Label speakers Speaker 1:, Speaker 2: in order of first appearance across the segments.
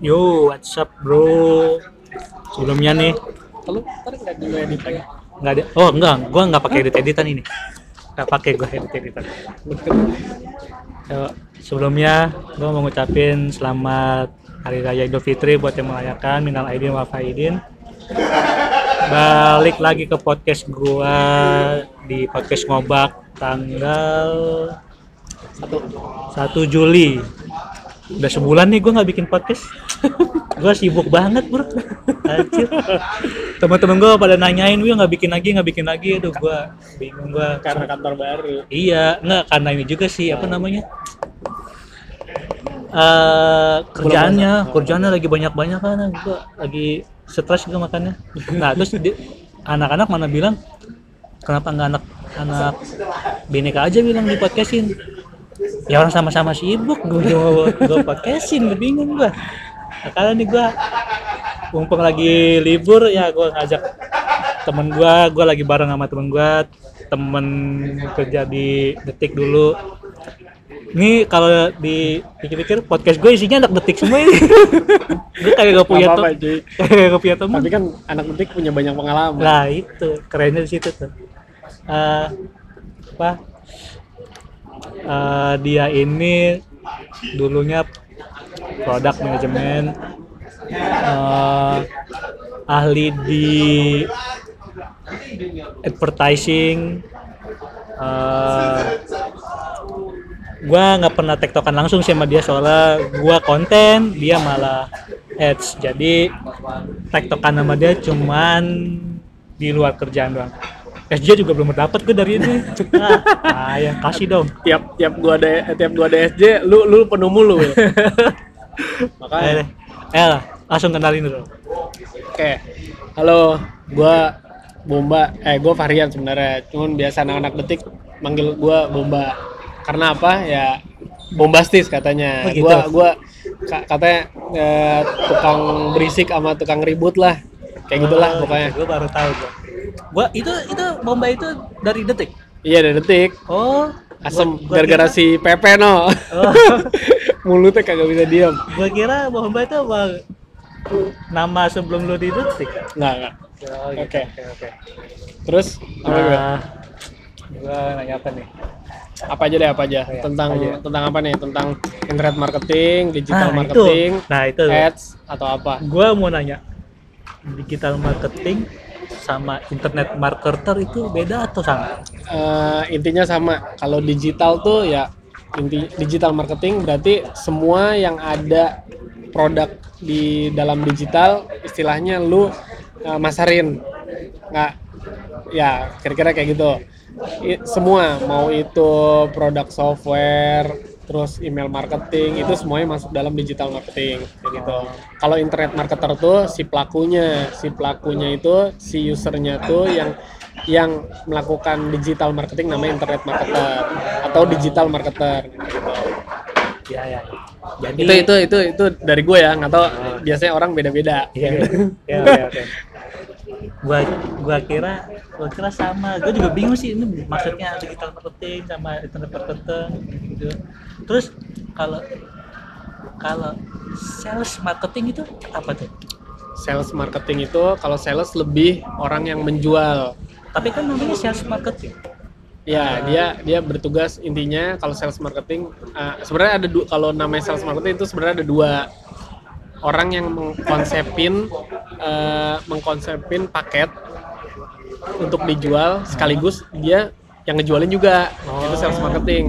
Speaker 1: Yo, what's up bro? Sebelumnya nih,
Speaker 2: Kalau ntar nggak dulu edit lagi.
Speaker 1: nggak ada. Oh enggak, gua nggak pakai edit editan ini. Nggak pakai gua edit editan. Yo, sebelumnya gua mau ngucapin selamat Hari Raya Idul Fitri buat yang merayakan. Minal aidin wal faidin. Balik lagi ke podcast gua di podcast ngobak tanggal
Speaker 2: Satu.
Speaker 1: 1 Juli. Udah sebulan nih gue nggak bikin podcast. Gue sibuk banget bro. Anjir. teman-teman gue pada nanyain gue nggak bikin lagi nggak bikin lagi? Aduh gue bingung gue
Speaker 2: Karena kantor baru.
Speaker 1: iya nggak karena ini juga sih apa namanya? Eh kerjaannya kerjaannya lagi banyak-banyak kan gue lagi stres gue makannya. Nah terus anak-anak mana bilang kenapa nggak anak anak bineka aja bilang di podcastin ya orang sama-sama sibuk gue mau gue podcastin gue bingung gue makanya nih gue mumpung lagi libur ya gue ngajak temen gue gue lagi bareng sama temen gue temen kerja di detik dulu ini kalau dipikir-pikir podcast gue isinya anak detik semua ini gue kayak gak punya
Speaker 2: cuy.
Speaker 1: kayak gak punya temen
Speaker 2: Tapi kan anak detik punya banyak pengalaman.
Speaker 1: Nah itu kerennya di situ tuh. Eh, apa? Eh, dia ini dulunya produk manajemen, eh, ahli di advertising. eh, gua nggak pernah tektokan langsung sih sama dia soalnya gua konten dia malah ads jadi tektokan sama dia cuman di luar kerjaan doang SJ juga belum dapat gue dari ini ah, ah ya kasih dong
Speaker 2: Tiap tiap gua ada eh, tiap gua ada SJ, lu lu penuh mulu. ya. Makanya.
Speaker 1: eh, eh lah, langsung kenalin dulu
Speaker 2: Oke. Halo, gua Bomba. Eh, gua varian sebenarnya. Cuman biasa anak-anak detik manggil gua Bomba. Karena apa? Ya bombastis katanya.
Speaker 1: Oh, gitu.
Speaker 2: Gua gua ka- katanya eh, tukang berisik sama tukang ribut lah. Kayak gitulah pokoknya.
Speaker 1: gue baru tahu gue gua itu itu bomba itu dari detik
Speaker 2: Iya, ada detik.
Speaker 1: oh gua
Speaker 2: gara-gara si Pepe no.
Speaker 1: Oh.
Speaker 2: Mulutnya kagak bisa diam.
Speaker 1: gua kira bomba itu apa nama sebelum lu di detik
Speaker 2: Nggak, nggak.
Speaker 1: Oh, gitu.
Speaker 2: Oke.
Speaker 1: oke oke
Speaker 2: Terus apa gua?
Speaker 1: Nah, gua nanya apa nih
Speaker 2: apa aja deh apa aja
Speaker 1: Oh, iya,
Speaker 2: tentang
Speaker 1: apa aja.
Speaker 2: tentang apa nih tentang internet marketing digital
Speaker 1: Nah,
Speaker 2: marketing
Speaker 1: itu. Nah, itu.
Speaker 2: ads atau apa
Speaker 1: gua mau nanya digital marketing sama internet marketer itu beda atau sama?
Speaker 2: Eh, intinya sama. Kalau digital tuh ya inti digital marketing berarti semua yang ada produk di dalam digital istilahnya lu eh, masarin. Nggak ya kira-kira kayak gitu. I- semua mau itu produk software terus email marketing itu semuanya masuk dalam digital marketing kayak gitu kalau internet marketer tuh si pelakunya si pelakunya itu si usernya tuh yang yang melakukan digital marketing namanya internet marketer atau digital marketer gitu.
Speaker 1: Ya ya. Jadi
Speaker 2: itu itu itu itu dari gue ya nggak tahu biasanya orang beda-beda
Speaker 1: Iya. Ya, oke oke. Gua gua kira gua kira sama. Gua juga bingung sih ini maksudnya digital marketing sama internet marketing gitu. Terus kalau kalau sales marketing itu apa tuh?
Speaker 2: sales marketing itu kalau sales lebih orang yang menjual
Speaker 1: Tapi kan namanya sales marketing.
Speaker 2: ya dia dia bertugas intinya kalau sales marketing eh, sebenarnya ada dua kalau namanya sales marketing itu sebenarnya ada dua orang yang mengkonsepin eh, mengkonsepin paket untuk dijual sekaligus dia yang ngejualin juga. Itu sales marketing.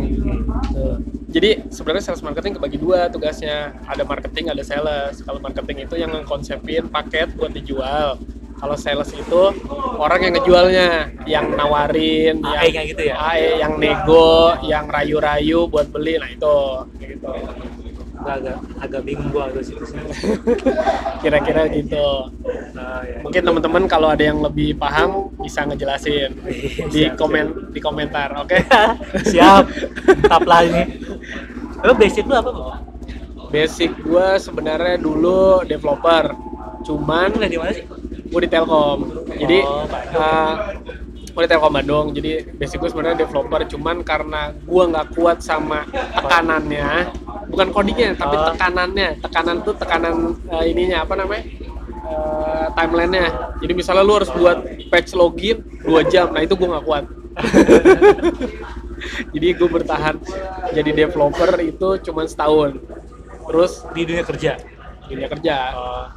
Speaker 1: Tuh.
Speaker 2: jadi sebenarnya sales marketing kebagi dua tugasnya. Ada marketing ada sales. Kalau marketing itu yang ngekonsepin paket buat dijual. Kalau sales itu orang yang ngejualnya yang nawarin
Speaker 1: AE
Speaker 2: yang
Speaker 1: gitu ya?
Speaker 2: AE, yang nego yang rayu-rayu buat beli. Nah itu. Kayak gitu
Speaker 1: Agak agak bingung gua harus itu sih.
Speaker 2: kira-kira gitu
Speaker 1: Oh, ya.
Speaker 2: mungkin teman-teman kalau ada yang lebih paham bisa ngejelasin di
Speaker 1: Siap,
Speaker 2: komen di komentar oke
Speaker 1: Siap. Mantap lah ini. Lo basic lu apa, Bang?
Speaker 2: basic gua sebenarnya dulu developer cuman
Speaker 1: Kuliah di mana sih?
Speaker 2: gue di Telkom. Jadi
Speaker 1: Oh,
Speaker 2: uh, di Telkom Bandung jadi basic gue sebenarnya developer cuman karena gue nggak kuat sama tekanannya bukan codingnya tapi
Speaker 1: Oh.
Speaker 2: tekanannya. Tekanan tuh tekanan eh, ininya apa namanya? Eh, timelinenya. Jadi misalnya lu harus buat patch login 2 jam nah itu gue nggak kuat. Jadi gue bertahan jadi developer itu cuman setahun. Terus
Speaker 1: di dunia kerja?
Speaker 2: Dunia kerja.
Speaker 1: Oh.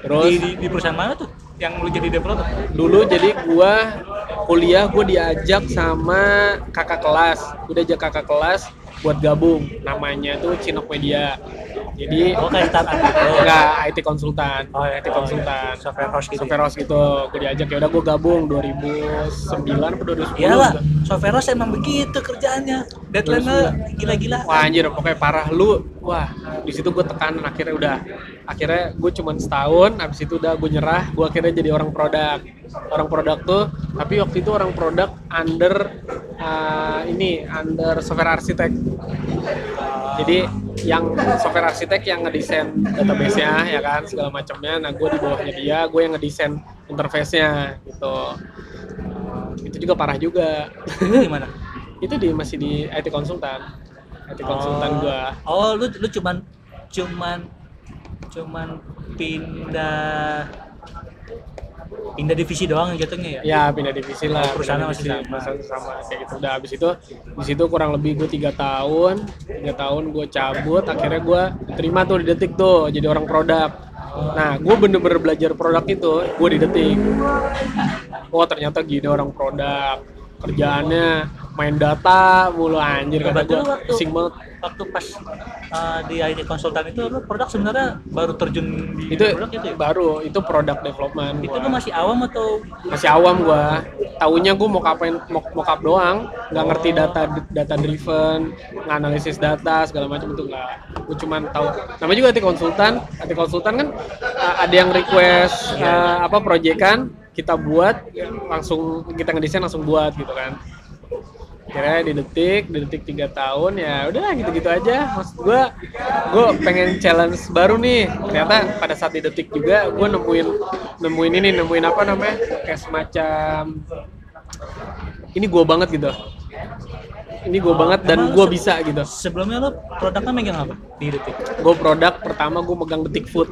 Speaker 2: terus
Speaker 1: di, di, di perusahaan mana tuh yang lu jadi developer?
Speaker 2: Dulu jadi gua kuliah gua diajak sama kakak kelas. Udah ajak kakak kelas buat gabung. Namanya tuh Cinok Media jadi
Speaker 1: oh kayak startup gitu?
Speaker 2: Enggak IT konsultan.
Speaker 1: Oh, ya,
Speaker 2: IT konsultan.
Speaker 1: Software house gitu
Speaker 2: software house gitu. Gue diajak ya udah gue gabung 2009 atau 2010
Speaker 1: Iyalah, software house emang begitu kerjaannya. Deadline-nya gila-gila.
Speaker 2: Wah anjir pokoknya parah. Lu. Wah, di situ gue tekanan akhirnya udah. Akhirnya gue cuman setahun, habis itu udah gue nyerah, gue akhirnya jadi orang produk. Orang produk tuh, tapi waktu itu orang produk under uh, ini under software arsitek. Jadi yang software arsitek yang ngedesain database-nya ya kan segala macamnya. Nah, gue di bawahnya dia, gue yang ngedesain interface-nya gitu. Itu juga parah juga.
Speaker 1: Gimana?
Speaker 2: itu di masih di IT konsultan. IT konsultan gua.
Speaker 1: Oh, lu lu cuman cuman cuman pindah pindah divisi doang jatuhnya ya?
Speaker 2: Ya pindah divisi lah.
Speaker 1: Oh, perusahaan masih sama.
Speaker 2: sama kayak gitu. Udah habis itu di situ kurang lebih gue tiga tahun, tiga tahun gue cabut. Akhirnya gue terima tuh di detik tuh jadi orang produk. Nah, gue bener-bener belajar produk itu, gue di detik. Oh ternyata gini orang produk. Kerjaannya main data mulu anjir kata
Speaker 1: Berarti
Speaker 2: gue pusing banget.
Speaker 1: waktu pas uh, di IT konsultan itu lu produk sebenarnya baru terjun di
Speaker 2: Itu
Speaker 1: produk itu ya?
Speaker 2: baru itu product development.
Speaker 1: Itu
Speaker 2: gua.
Speaker 1: lu masih awam atau
Speaker 2: masih awam gua taunya gua mau kapain mau mockup doang nggak ngerti data data driven nggak analisis data segala macam itu nggak gua cuman tahu namanya juga IT konsultan IT konsultan kan uh, ada yang request uh, apa proyekan kita buat langsung kita ngedesain langsung buat gitu kan kira di detik di detik tiga tahun ya udah gitu-gitu aja. Maksud gua gue pengen challenge baru nih. Ternyata pada saat di detik juga gue nemuin nemuin ini nemuin apa namanya kayak semacam ini gue banget gitu. Ini gue banget dan gue bisa gitu.
Speaker 1: sebelumnya lu produknya megang apa di detik?
Speaker 2: gue produk pertama gue megang detik food.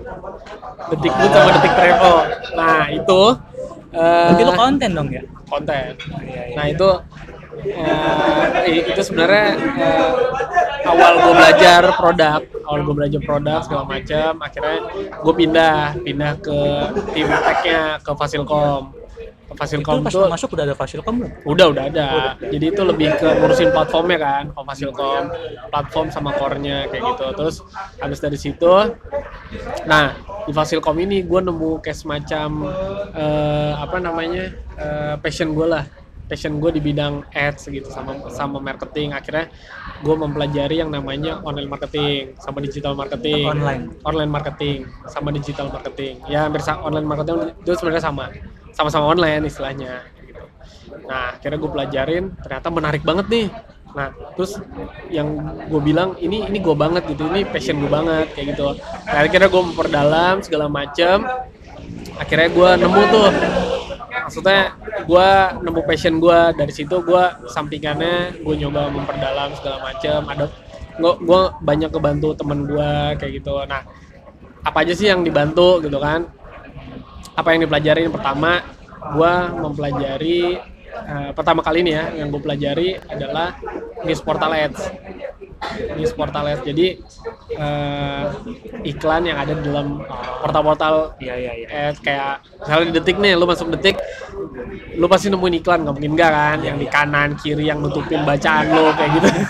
Speaker 2: Detik food sama detik travel. Nah itu eh,
Speaker 1: Berarti lu konten dong ya?
Speaker 2: konten.
Speaker 1: Iya, iya.
Speaker 2: Nah itu eh, i- itu sebenarnya eh, awal gue belajar produk, awal gue belajar produk segala macam. Akhirnya gue pindah, pindah ke tim tech-nya ke Fasilkom. Ke
Speaker 1: Itu
Speaker 2: Fasilkom
Speaker 1: pas
Speaker 2: tuh
Speaker 1: lu masuk udah ada Fasilkom belum?
Speaker 2: udah udah ada. Jadi itu lebih ke ngurusin platformnya kan, ke Fasilkom, platform sama core-nya kayak gitu. Terus habis dari situ, nah di Fasilkom ini gue nemu kayak semacam eh, apa namanya eh, passion gue lah, passion gue di bidang ads gitu sama sama marketing. Akhirnya gue mempelajari yang namanya online marketing sama digital marketing,
Speaker 1: Online.
Speaker 2: online marketing sama digital marketing. Ya hampir online marketing itu sebenarnya sama, sama-sama online istilahnya. Gitu. Nah, akhirnya gue pelajarin, ternyata menarik banget nih. Nah, terus yang gue bilang ini ini gue banget gitu, ini passion gue banget kayak gitu. Nah, akhirnya gue memperdalam segala macem. Akhirnya gue nemu tuh, maksudnya gue nemu passion gue dari situ gue sampingannya gue nyoba memperdalam segala macem. Ada gue gue banyak kebantu temen gue kayak gitu. Nah, apa aja sih yang dibantu gitu kan? apa yang dipelajarin pertama gua mempelajari eh, pertama kali ini ya yang gue pelajari adalah news portal ads news portal ads jadi eh, iklan yang ada di dalam portal-portal
Speaker 1: Iya iya iya.
Speaker 2: ads kayak misalnya di detik nih lu masuk detik lu pasti nemuin iklan nggak mungkin enggak kan? Yang di kanan kiri yang nutupin bacaan lo kayak gitu.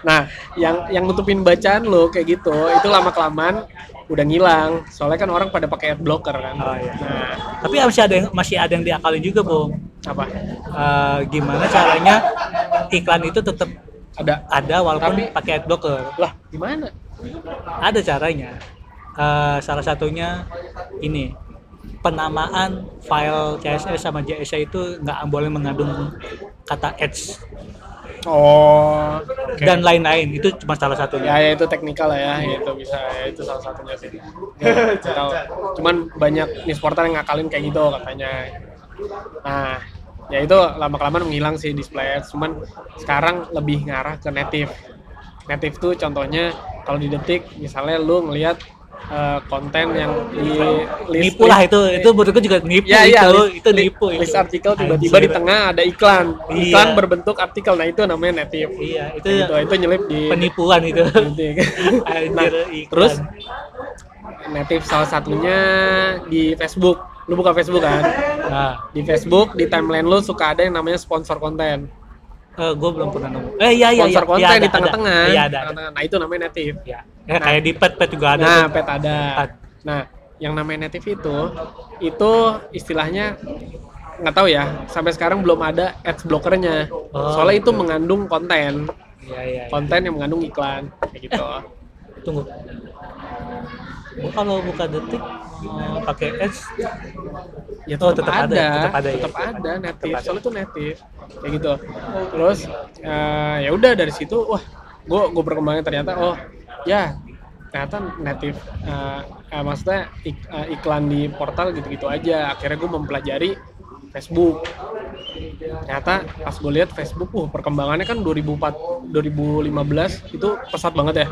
Speaker 2: Nah yang yang nutupin bacaan lo kayak gitu itu lama kelamaan udah ngilang. Soalnya kan orang pada pakai ad blocker kan?
Speaker 1: Oh, iya.
Speaker 2: nah.
Speaker 1: Tapi masih ada yang masih ada yang diakalin juga, Bung.
Speaker 2: apa?
Speaker 1: Eh, gimana caranya iklan itu tetap
Speaker 2: ada
Speaker 1: ada walaupun
Speaker 2: Tapi-
Speaker 1: pakai ad blocker.
Speaker 2: lah gimana
Speaker 1: Ada caranya. Eh, salah satunya ini penamaan file CSS sama JSA itu nggak boleh mengandung kata ads
Speaker 2: oh oke.
Speaker 1: dan lain-lain itu cuma salah
Speaker 2: ya,
Speaker 1: satunya.
Speaker 2: ya itu teknikal lah ya itu bisa ya itu salah satunya sih Ya, cuman banyak news portal yang ngakalin kayak gitu katanya nah ya itu lama kelamaan menghilang sih display ads. Cuman sekarang lebih ngarah ke native. Native tuh contohnya kalau di detik misalnya lu ngelihat eh, konten yang di list
Speaker 1: nipu lah itu itu menurutku juga nipu
Speaker 2: ya, iya,
Speaker 1: itu
Speaker 2: list,
Speaker 1: itu nipu
Speaker 2: list
Speaker 1: itu.
Speaker 2: artikel tiba-tiba di tengah ada iklan. Iklan
Speaker 1: Iya.
Speaker 2: berbentuk artikel. Nah itu namanya native.
Speaker 1: Iya itu
Speaker 2: itu itu nyelip di
Speaker 1: penipuan itu.
Speaker 2: Gitu.
Speaker 1: Anjir,
Speaker 2: Nah,
Speaker 1: iklan.
Speaker 2: terus native salah satunya di Facebook lu buka Facebook kan
Speaker 1: nah
Speaker 2: di Facebook di timeline lu suka ada yang namanya sponsor konten
Speaker 1: gue belum pernah nemu eh iya iya
Speaker 2: sponsor
Speaker 1: iya,
Speaker 2: konten
Speaker 1: iya, ada,
Speaker 2: di tengah-tengah
Speaker 1: iya ada, ada.
Speaker 2: tengah-tengah. nah itu namanya native
Speaker 1: Ya. Ya, kayak di pet pet juga ada
Speaker 2: nah pet ada
Speaker 1: Pet.
Speaker 2: nah yang namanya native itu itu istilahnya nggak tahu ya sampai sekarang belum ada ads blockernya
Speaker 1: Oh,
Speaker 2: soalnya itu
Speaker 1: gitu.
Speaker 2: mengandung konten
Speaker 1: Iya iya. iya.
Speaker 2: konten yang mengandung iklan kayak gitu
Speaker 1: Tunggu. Gua kalau buka detik eh, pakai ads
Speaker 2: ya
Speaker 1: Oh,
Speaker 2: tetap,
Speaker 1: tetap ada,
Speaker 2: ada,
Speaker 1: tetap ada ya.
Speaker 2: tetap ada native. Soalnya itu native. Kayak gitu. Terus eh, ya udah dari situ wah gue gue perkembangan ternyata oh ya ternyata native eh, eh, maksudnya ik- eh, iklan di portal gitu-gitu aja. Akhirnya gue mempelajari Facebook. Ternyata pas gue lihat Facebook uh perkembangannya kan 2004 2015 itu pesat banget ya.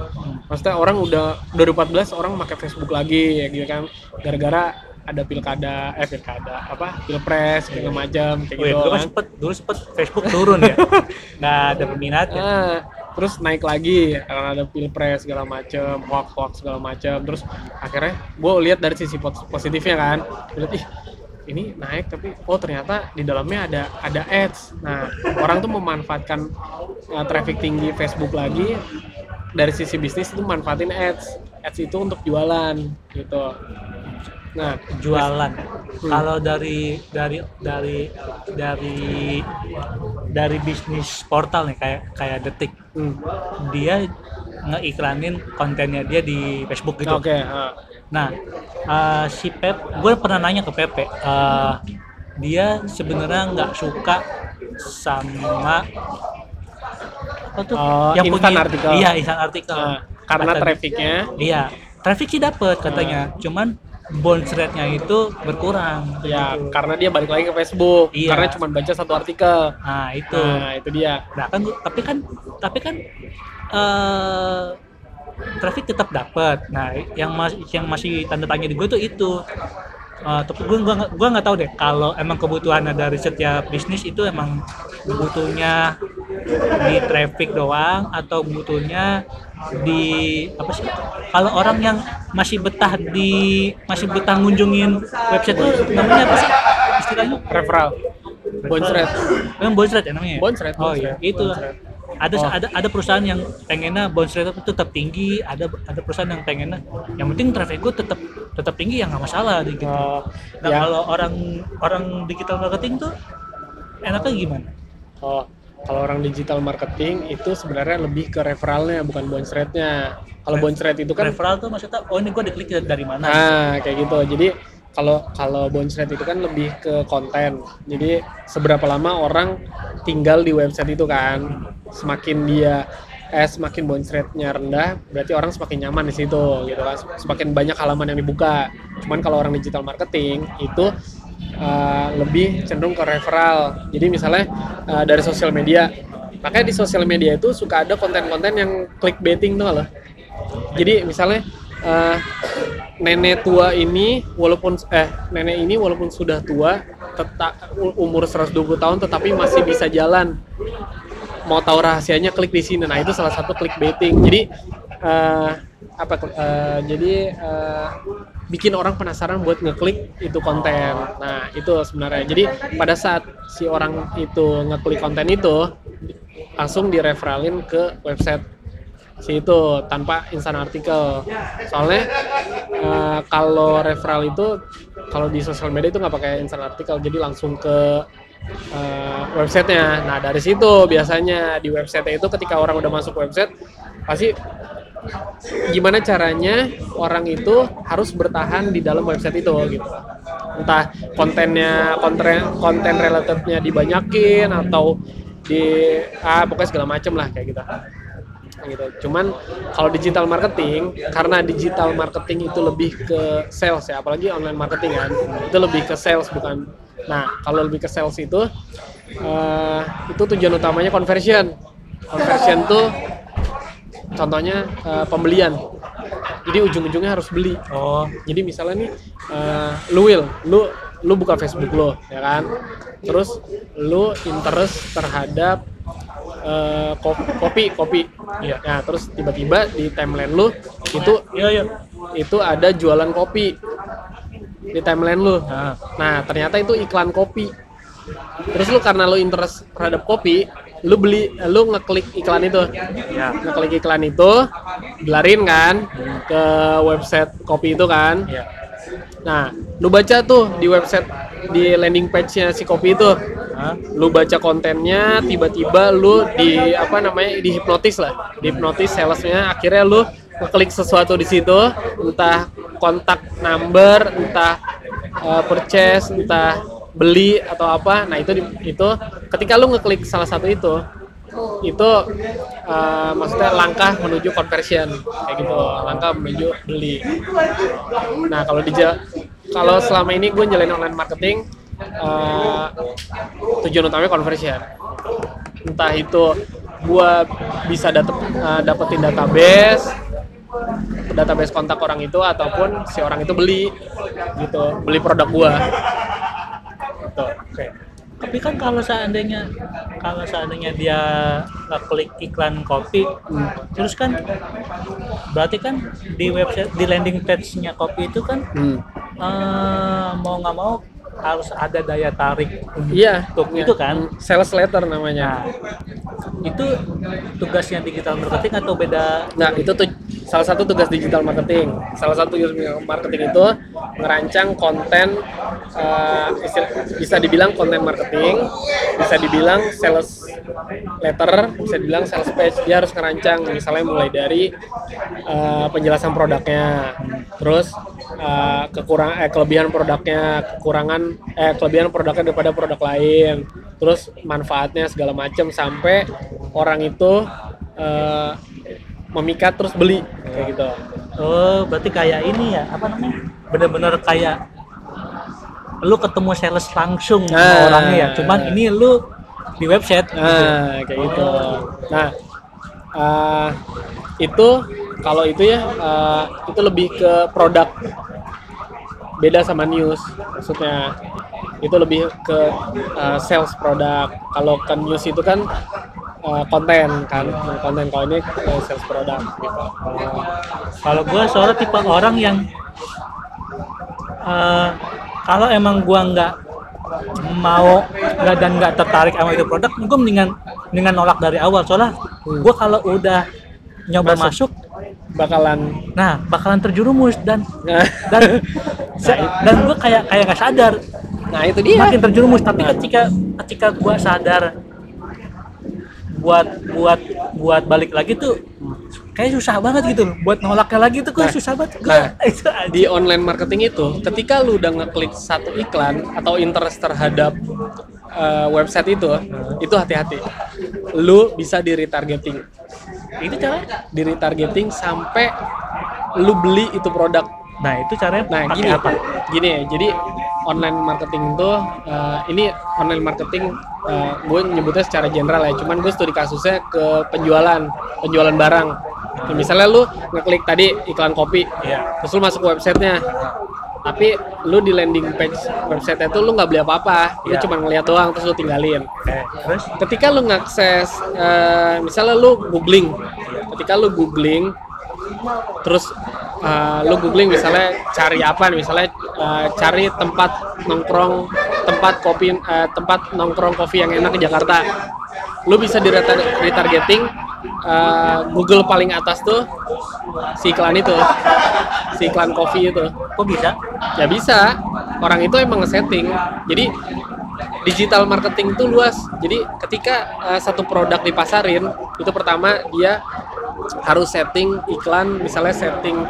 Speaker 2: Maksudnya orang udah 2014 orang pakai Facebook lagi ya gitu kan. Gara-gara ada pilkada eh pilkada apa pilpres segala macam kayak
Speaker 1: Oh
Speaker 2: gitu
Speaker 1: dulu kan
Speaker 2: kan.
Speaker 1: sempet, dulu sempet Facebook turun ya. Nggak ada peminatnya.
Speaker 2: Ah, terus naik lagi karena ada pilpres segala macem hoax hoax segala macem terus akhirnya gue lihat dari sisi pos- positifnya kan. Lihat ih ini naik tapi oh ternyata di dalamnya ada ada ads nah orang tuh memanfaatkan uh, traffic tinggi Facebook lagi dari sisi bisnis itu manfaatin ads ads itu untuk jualan gitu nah
Speaker 1: Jualan. Kalau dari dari dari dari dari bisnis portal nih kayak kayak detik,
Speaker 2: hmm,
Speaker 1: dia ngeiklanin kontennya dia di Facebook gitu.
Speaker 2: oke ah.
Speaker 1: Nah, eh, si Pep, gue pernah nanya ke Pepe, eh, dia sebenarnya nggak suka sama apa tuh?
Speaker 2: Oh, instan artikel.
Speaker 1: Iya, instan artikel.
Speaker 2: Nah, karena
Speaker 1: Kata-
Speaker 2: trafficnya
Speaker 1: Iya, traffic sih dapet katanya, cuman bounce rate-nya itu berkurang.
Speaker 2: ya
Speaker 1: gitu.
Speaker 2: karena dia balik lagi ke Facebook
Speaker 1: Iya.
Speaker 2: karena cuma baca satu artikel
Speaker 1: Nah itu.
Speaker 2: nah itu dia
Speaker 1: Nah kan, tapi kan, tapi kan eh traffic tetap dapat. Nah yang masih yang masih tanda tanya di gue tuh itu. Eh, tapi gue gua gua nggak tahu deh kalau emang kebutuhannya dari setiap bisnis itu emang butuhnya di traffic doang atau butuhnya di apa sih kalau orang yang masih betah di masih betah ngunjungin website tuh namanya apa sih istilahnya
Speaker 2: referral
Speaker 1: Memang bounce rate ya namanya? ya?
Speaker 2: Bounce rate,
Speaker 1: Oh iya, itu.
Speaker 2: bounce rate.
Speaker 1: Ada
Speaker 2: Oh.
Speaker 1: ada ada perusahaan yang pengennya bounce rate itu tetap tinggi, ada ada perusahaan yang pengennya yang penting traffic gue tetap tetap tinggi ya nggak masalah gitu.
Speaker 2: Oh,
Speaker 1: Nah,
Speaker 2: ya.
Speaker 1: kalau orang orang digital marketing tuh enaknya gimana?
Speaker 2: Oh, kalau orang digital marketing itu sebenarnya lebih ke referralnya bukan bounce rate-nya. Kalau bounce rate itu kan
Speaker 1: Referral tuh maksudnya oh ini gue diklik dari mana?
Speaker 2: nah kayak gitu. Jadi kalau kalau bounce rate itu kan lebih ke konten. Jadi seberapa lama orang tinggal di website itu kan. Semakin dia eh semakin bounce rate-nya rendah, berarti orang semakin nyaman di situ gitu kan. Semakin banyak halaman yang dibuka. Cuman kalau orang digital marketing itu uh, lebih cenderung ke referral. Jadi misalnya uh, dari sosial media, makanya di sosial media itu suka ada konten-konten yang clickbaiting tuh loh. Jadi misalnya uh, nenek tua ini walaupun eh nenek ini walaupun sudah tua tetap umur 120 tahun tetapi masih bisa jalan. Mau tahu rahasianya klik di sini. Nah, itu salah satu clickbaiting. Jadi uh, apa uh, jadi uh, bikin orang penasaran buat ngeklik itu konten. Nah, itu sebenarnya. Jadi pada saat si orang itu ngeklik konten itu langsung direferalin ke website si itu tanpa instan artikel. Soalnya eh, kalau referral itu kalau di sosial media itu nggak pakai instan artikel, jadi langsung ke eh, websitenya. Nah dari situ biasanya di website itu ketika orang udah masuk website pasti gimana caranya orang itu harus bertahan di dalam website itu gitu entah kontennya konten konten relatednya dibanyakin atau di ah pokoknya segala macem lah kayak gitu gitu cuman kalau digital marketing karena digital marketing itu lebih ke sales ya apalagi online marketing kan itu lebih ke sales bukan Nah, kalau lebih ke sales itu eh, itu tujuan utamanya conversion. Conversion tuh contohnya eh, pembelian. Jadi ujung-ujungnya harus beli.
Speaker 1: oh
Speaker 2: Jadi misalnya nih, eh, lu will, lu lu buka Facebook lo, ya kan? Terus lu interest terhadap ko- kopi, kopi.
Speaker 1: Iya.
Speaker 2: Nah, terus tiba-tiba di timeline lu itu
Speaker 1: iya iya
Speaker 2: itu ada jualan kopi di timeline lu.
Speaker 1: nah
Speaker 2: Nah, ternyata itu iklan kopi. Terus lu karena lu interest terhadap kopi, lu beli, lu ngeklik iklan itu.
Speaker 1: ya
Speaker 2: Ngeklik iklan itu, gelarin kan ke website kopi itu kan.
Speaker 1: iya
Speaker 2: Nah, lu baca tuh di website di landing page-nya si kopi itu.
Speaker 1: Hah?
Speaker 2: Lu baca kontennya, tiba-tiba lu di apa namanya dihipnotis lah, dihipnotis salesnya. Akhirnya lu ngeklik sesuatu di situ, entah kontak number, entah uh, purchase, entah beli atau apa. Nah itu di- itu ketika lu ngeklik salah satu itu, itu uh, maksudnya langkah menuju conversion kayak gitu, langkah menuju beli. Nah kalau di kalau selama ini gue jalanin online marketing eh, tujuan utamanya conversion. Entah itu gue bisa dapet, eh, dapetin database, database kontak orang itu ataupun si orang itu beli gitu, beli produk gue. Gitu.
Speaker 1: Oke. Tapi kan kalau seandainya kalau seandainya dia ngeklik iklan kopi, terus kan berarti kan di website di landing page-nya kopi itu kan
Speaker 2: Hmm.
Speaker 1: eh, mau nggak mau harus ada daya tarik
Speaker 2: Iya,
Speaker 1: untuk
Speaker 2: iya.
Speaker 1: itu kan.
Speaker 2: sales letter namanya.
Speaker 1: Nah, itu tugasnya digital marketing atau beda?
Speaker 2: Nah, itu tuh salah satu tugas digital marketing. Salah satu tugas marketing itu merancang konten istilah- bisa dibilang konten marketing, bisa dibilang sales letter, bisa dibilang sales page. Dia harus ngerancang misalnya mulai dari eh, penjelasan produknya, terus eh, kekurang eh, kelebihan produknya, kekurangan eh kelebihan produknya daripada produk lain, terus manfaatnya segala macam sampai orang itu eh, memikat terus beli kayak gitu.
Speaker 1: Oh, berarti kayak ini ya, apa namanya? Bener-bener kayak lu ketemu sales langsung sama
Speaker 2: Ah.
Speaker 1: orangnya ya. Cuman ini lu di website.
Speaker 2: Nah, kayak gitu. Nah, eh, itu kalau itu ya eh, itu lebih ke produk. Beda sama news. Maksudnya itu lebih ke eh, sales produk. Kalau ke news itu kan eh, konten kan, konten kalau ini eh, sales produk gitu.
Speaker 1: Oh. Kalau gua soalnya tipe orang yang eh, kalau emang gua nggak mau nggak dan nggak tertarik sama itu produk, gua mendingan mendingan nolak dari awal. Soalnya gua kalau udah nyoba
Speaker 2: Masuk.
Speaker 1: masuk,
Speaker 2: Bakalan.
Speaker 1: Nah bakalan terjerumus dan
Speaker 2: nah,
Speaker 1: dan dan gue kayak kayak nggak sadar.
Speaker 2: Nah itu dia.
Speaker 1: makin terjerumus tapi ketika ketika gua sadar buat buat buat balik lagi tuh kayak susah banget gitu buat nolaknya lagi tuh kayak
Speaker 2: Nah,
Speaker 1: susah banget. Gua,
Speaker 2: nah,
Speaker 1: itu aja.
Speaker 2: di online marketing itu ketika lu udah ngeklik satu iklan atau interest terhadap uh, website itu itu hati-hati. Lu bisa di retargeting
Speaker 1: itu caranya?
Speaker 2: Di retargeting sampai lu beli itu produk.
Speaker 1: Nah itu caranya
Speaker 2: nah
Speaker 1: pakai
Speaker 2: gini.
Speaker 1: apa?
Speaker 2: Gini ya jadi online marketing itu uh, ini online marketing uh, gue nyebutnya secara general ya. Cuman gue studi kasusnya ke penjualan penjualan barang. Ya, misalnya lu ngeklik tadi iklan kopi
Speaker 1: Iya.
Speaker 2: terus lu masuk ke websitenya tapi lu di landing page website itu lu nggak beli apa-apa. Lu
Speaker 1: Iya.
Speaker 2: cuma ngeliat doang terus lu tinggalin.
Speaker 1: Oke, terus?
Speaker 2: Ketika lu ngakses eh, misalnya lu googling. Ketika lu googling terus eh, lu googling misalnya cari apa misalnya eh, cari tempat nongkrong tempat kopi eh, tempat nongkrong kopi yang enak di Jakarta. Lu bisa di retar- retargeting eh, Google paling atas tuh si iklan itu. Si iklan kopi itu.
Speaker 1: Kok bisa?
Speaker 2: Ya bisa. Orang itu emang nge-setting. Jadi digital marketing itu luas. Jadi ketika uh, satu produk dipasarin itu pertama dia harus setting iklan misalnya setting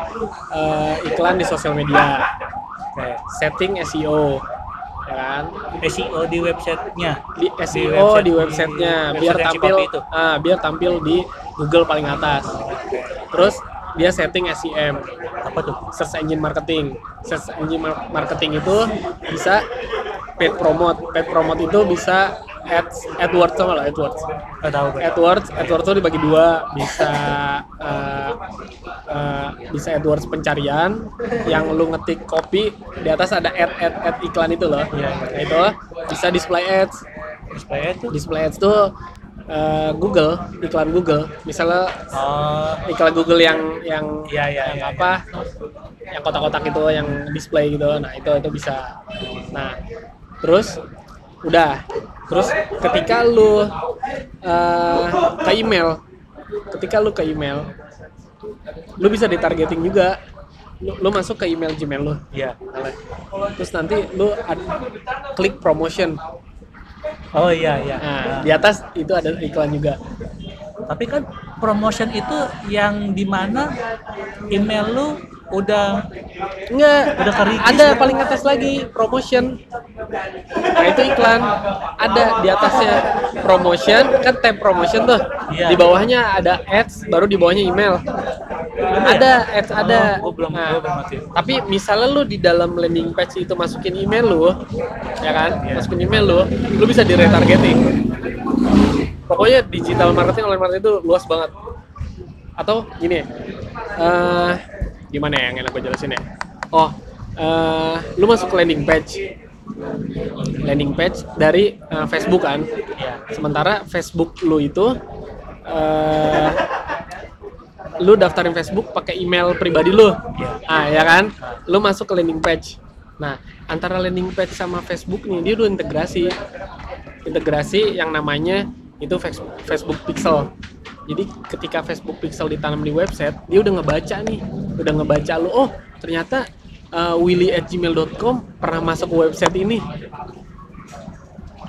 Speaker 2: uh, iklan di sosial media.
Speaker 1: Oke.
Speaker 2: setting SEO kan?
Speaker 1: SEO di websitenya.
Speaker 2: Di SEO
Speaker 1: website-
Speaker 2: di websitenya.
Speaker 1: di
Speaker 2: biar
Speaker 1: website si
Speaker 2: tampil
Speaker 1: itu.
Speaker 2: ah, biar tampil di Google paling atas. Terus dia setting SEM
Speaker 1: apa tuh
Speaker 2: search engine marketing. Search engine mar- marketing itu bisa paid promote. Paid promote itu bisa ads AdWords sama lah AdWords.
Speaker 1: Tahu gue.
Speaker 2: AdWords, AdWords tuh dibagi dua, bisa eh, eh, bisa AdWords pencarian yang lu ngetik copy di atas ada ad ad ad iklan itu loh.
Speaker 1: Iya,
Speaker 2: Nah, itu bisa display ads.
Speaker 1: Display itu.
Speaker 2: Display ads tuh eh, Google, iklan Google. Misalnya
Speaker 1: Oh,
Speaker 2: iklan Google yang yang
Speaker 1: Iya, iya,
Speaker 2: yang
Speaker 1: iya,
Speaker 2: apa? Yang kotak-kotak itu yang display gitu. Nah, itu itu bisa. Nah, terus udah. Terus ketika lu eh, ke email, ketika lu ke email, lu bisa ditargeting juga. Lu, lu masuk ke email Gmail lu.
Speaker 1: iya.
Speaker 2: Terus nanti lu ad- klik promotion.
Speaker 1: Oh iya iya.
Speaker 2: Nah, di atas itu ada iklan juga.
Speaker 1: Tapi kan promotion itu yang di mana email lu udah
Speaker 2: Enggak,
Speaker 1: Udah
Speaker 2: ada
Speaker 1: ya?
Speaker 2: paling atas lagi promotion. Nah itu iklan ada di atasnya promotion kan tab promotion tuh.
Speaker 1: Iya.
Speaker 2: Di bawahnya ada ads, baru di bawahnya email. Ada ads ada.
Speaker 1: Oh, belum-
Speaker 2: Nah,
Speaker 1: belum.
Speaker 2: Tapi misalnya lu di dalam landing page itu masukin email lu, ya kan?
Speaker 1: Iya.
Speaker 2: Masukin email lu, lu bisa di retargeting. Pokoknya digital marketing, online marketing itu luas banget. Atau gini, eh gimana ya yang enak gue jelasin ya? Oh, eh lu masuk ke landing page, landing page dari eh, Facebook kan.
Speaker 1: Iya.
Speaker 2: Sementara Facebook lu itu, eh lu daftarin Facebook pakai email pribadi lu.
Speaker 1: Iya.
Speaker 2: Ah, ya kan? Lu masuk ke landing page. Nah, antara landing page sama Facebook nih dia udah integrasi. Integrasi yang namanya itu Facebook, Facebook Pixel. Jadi ketika Facebook Pixel ditanam di website, dia udah ngebaca nih, udah ngebaca lu. Oh, ternyata uh, willy@gmail.com pernah masuk ke website ini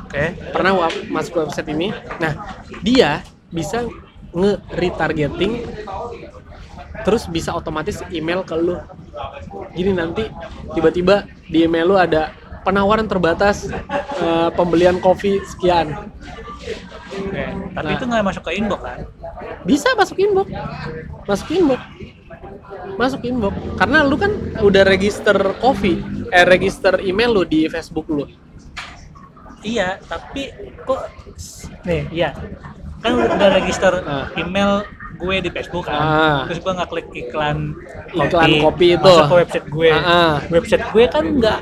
Speaker 1: Oke.
Speaker 2: pernah wa- masuk ke website ini. Nah, dia bisa nge-retargeting terus bisa otomatis email ke lu. Jadi nanti tiba-tiba di email lu ada penawaran terbatas eh, pembelian kopi sekian.
Speaker 1: Oke. Tapi
Speaker 2: Nah.
Speaker 1: itu nggak masuk ke inbox kan?
Speaker 2: Bisa masuk inbox. Masuk inbox. Masuk inbox. Karena lu kan udah register kopi, eh register email lu di Facebook lu.
Speaker 1: Iya, tapi kok nih, iya. Kan udah register
Speaker 2: Ah.
Speaker 1: email gue di Facebook kan.
Speaker 2: Ah.
Speaker 1: Terus gue nggak klik iklan
Speaker 2: Iklan kopi itu.
Speaker 1: Masuk ke website gue.
Speaker 2: Ah, ah.
Speaker 1: Website gue kan nggak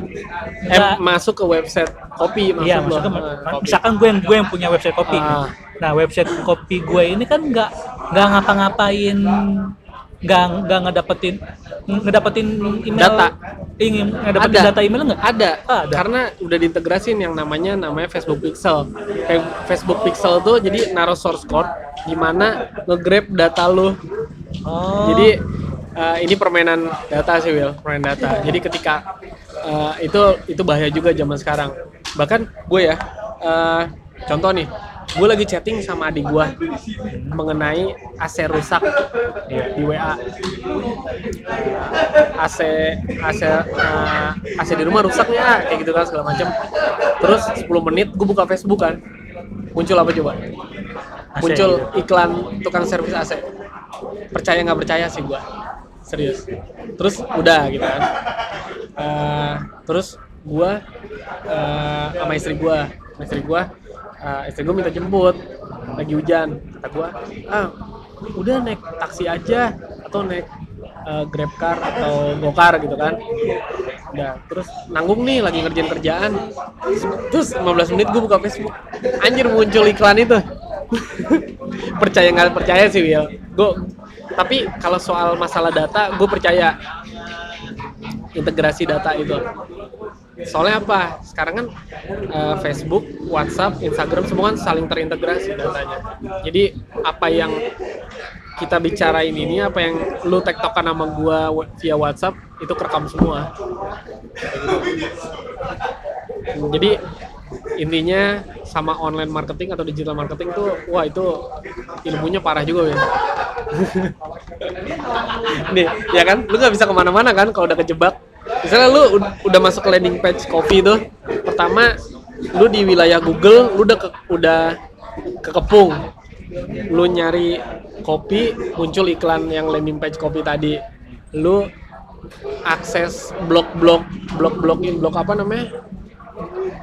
Speaker 2: Eh, masuk ke website kopi maksud
Speaker 1: Iya,
Speaker 2: lu.
Speaker 1: maksudnya
Speaker 2: Eh, kopi.
Speaker 1: misalkan gue yang gue yang punya website kopi.
Speaker 2: Ah.
Speaker 1: Nah, website kopi gue ini kan nggak nggak ngapa-ngapain nggak nggak ngedapetin ngedapetin email
Speaker 2: Data.
Speaker 1: ingin ngedapetin
Speaker 2: Ada.
Speaker 1: data email nggak?
Speaker 2: Ada.
Speaker 1: Ah, ada.
Speaker 2: Karena udah diintegrasin yang namanya namanya Facebook Pixel. Kayak Facebook Pixel tuh jadi naruh source code di mana nge-grab data lu.
Speaker 1: Oh.
Speaker 2: Jadi eh, ini permainan data sih Will, permainan data. Jadi ketika eh, itu itu bahaya juga zaman sekarang. Bahkan gue ya eh, contoh nih, gue lagi chatting sama adik gue mengenai AC rusak di WA. AC AC eh, AC di rumah rusak ya kayak gitu kan segala macam. Terus 10 menit gue buka Facebook kan. Muncul apa coba?
Speaker 1: AC.
Speaker 2: Muncul iklan tukang servis AC. Percaya nggak percaya sih gua. Serius. Terus udah gitu kan. Eh, terus gua eh, sama istri sama istri gua eh, istri gua minta jemput. Lagi hujan. Kata gua ah udah naik taksi aja atau naik eh, grab car atau gokar gitu kan. Udah terus nanggung nih lagi ngerjain kerjaan. Terus 15 menit gue buka Facebook. Anjir muncul iklan itu. Percaya nggak percaya sih Will gue tapi kalau soal masalah data gue percaya. Integrasi data itu soalnya apa? Sekarang kan eh, Facebook, WhatsApp, Instagram semua kan saling terintegrasi datanya. Jadi apa yang kita bicarain ini apa yang lu tektokan sama gua via WhatsApp itu kerekam semua. Jadi intinya sama online marketing atau digital marketing tuh wah itu ilmunya parah juga ya nih ya kan? Lu nggak bisa ke mana-mana kan kalau udah kejebak misalnya lu ud- udah masuk ke landing page kopi tuh pertama lu di wilayah Google lu udah ke, udah kekepung. Lu nyari kopi muncul iklan yang landing page kopi tadi. Lu akses blog-blog blog-blogin blog apa namanya?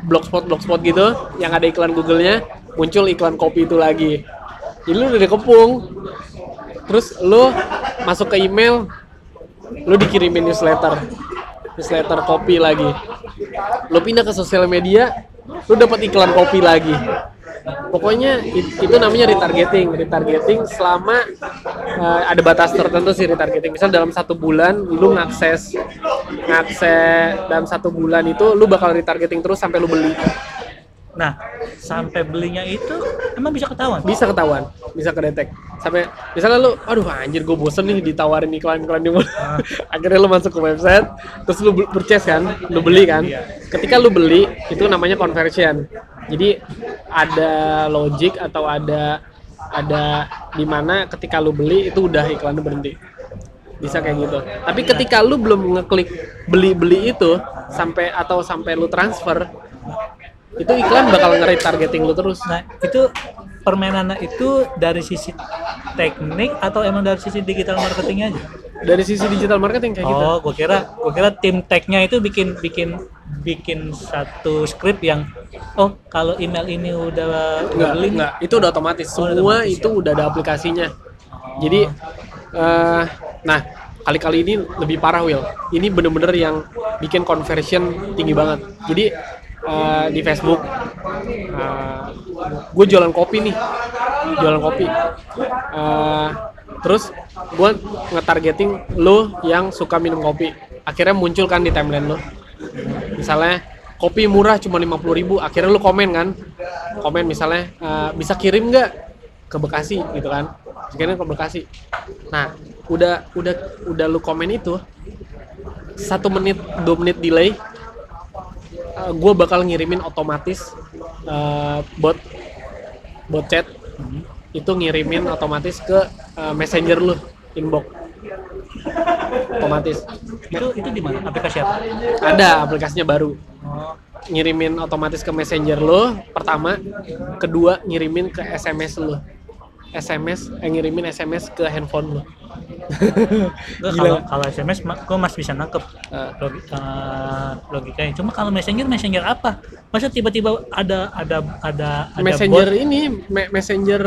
Speaker 2: Blogspot blogspot gitu yang ada iklan Google-nya muncul iklan kopi itu lagi. Jadi lu udah dikepung. Terus lu masuk ke email lu dikirimin newsletter newsletter kopi lagi. Lu pindah ke sosial media lu dapat iklan kopi lagi. Pokoknya it- itu namanya retargeting. Retargeting selama eh, ada batas tertentu sih retargeting. Misal dalam satu bulan lu ngakses ngakses dalam satu bulan itu lu bakal retargeting terus sampai lu beli
Speaker 1: Nah, sampai belinya itu emang bisa ketahuan.
Speaker 2: bisa ketahuan bisa kedetek. Sampai misalnya lu aduh anjir gue bosen nih ditawarin iklan-iklan di mana akhirnya lu masuk ke website terus lu purchase kan lu beli kan. ketika lu beli itu namanya conversion. Jadi ada logic atau ada ada di mana ketika lu beli itu udah iklannya berhenti. Bisa kayak gitu. Tapi ketika lu belum ngeklik beli-beli itu sampai atau sampai lu transfer itu iklan bakal nge-retargeting lu terus
Speaker 1: Nah, itu permainannya itu dari sisi teknik atau emang dari sisi digital marketingnya aja?
Speaker 2: dari sisi digital marketing kayak gitu.
Speaker 1: Oh, gua kira gua kira tim technya itu bikin bikin bikin satu script yang oh kalau email ini udah
Speaker 2: Enggak,
Speaker 1: beli
Speaker 2: enggak, itu udah otomatis.
Speaker 1: Oh, udah
Speaker 2: Semua
Speaker 1: otomatis
Speaker 2: itu udah ada aplikasinya. Jadi eh nah, kali-kali ini lebih parah Will. Ini bener-bener yang bikin conversion tinggi banget. Jadi eh, di Facebook gue jualan kopi nih. Jualan kopi. Eh, terus gue nge-targeting lo yang suka minum kopi. Akhirnya muncul kan di timeline lo. Misalnya kopi murah cuma 50.000 ribu akhirnya lu komen kan komen misalnya "Eh, bisa kirim nggak ke Bekasi gitu kan kirim ke Bekasi nah udah udah udah lu komen itu satu menit dua menit delay gue bakal ngirimin otomatis eh, bot bot chat. Itu ngirimin otomatis ke eh, messenger lu inbox. Otomatis.
Speaker 1: Itu itu di mana? Aplikasi apa?
Speaker 2: ada aplikasinya baru.
Speaker 1: Oh,
Speaker 2: ngirimin otomatis ke messenger lo pertama. Kedua ngirimin ke SMS lo SMS eh, ngirimin SMS ke handphone lo
Speaker 1: kalau kalau SMS gua masih bisa nangkep
Speaker 2: eh,
Speaker 1: logikanya. Cuma kalau messenger messenger apa? Masa tiba-tiba ada ada ada ada
Speaker 2: messenger
Speaker 1: bot?
Speaker 2: ini me- messenger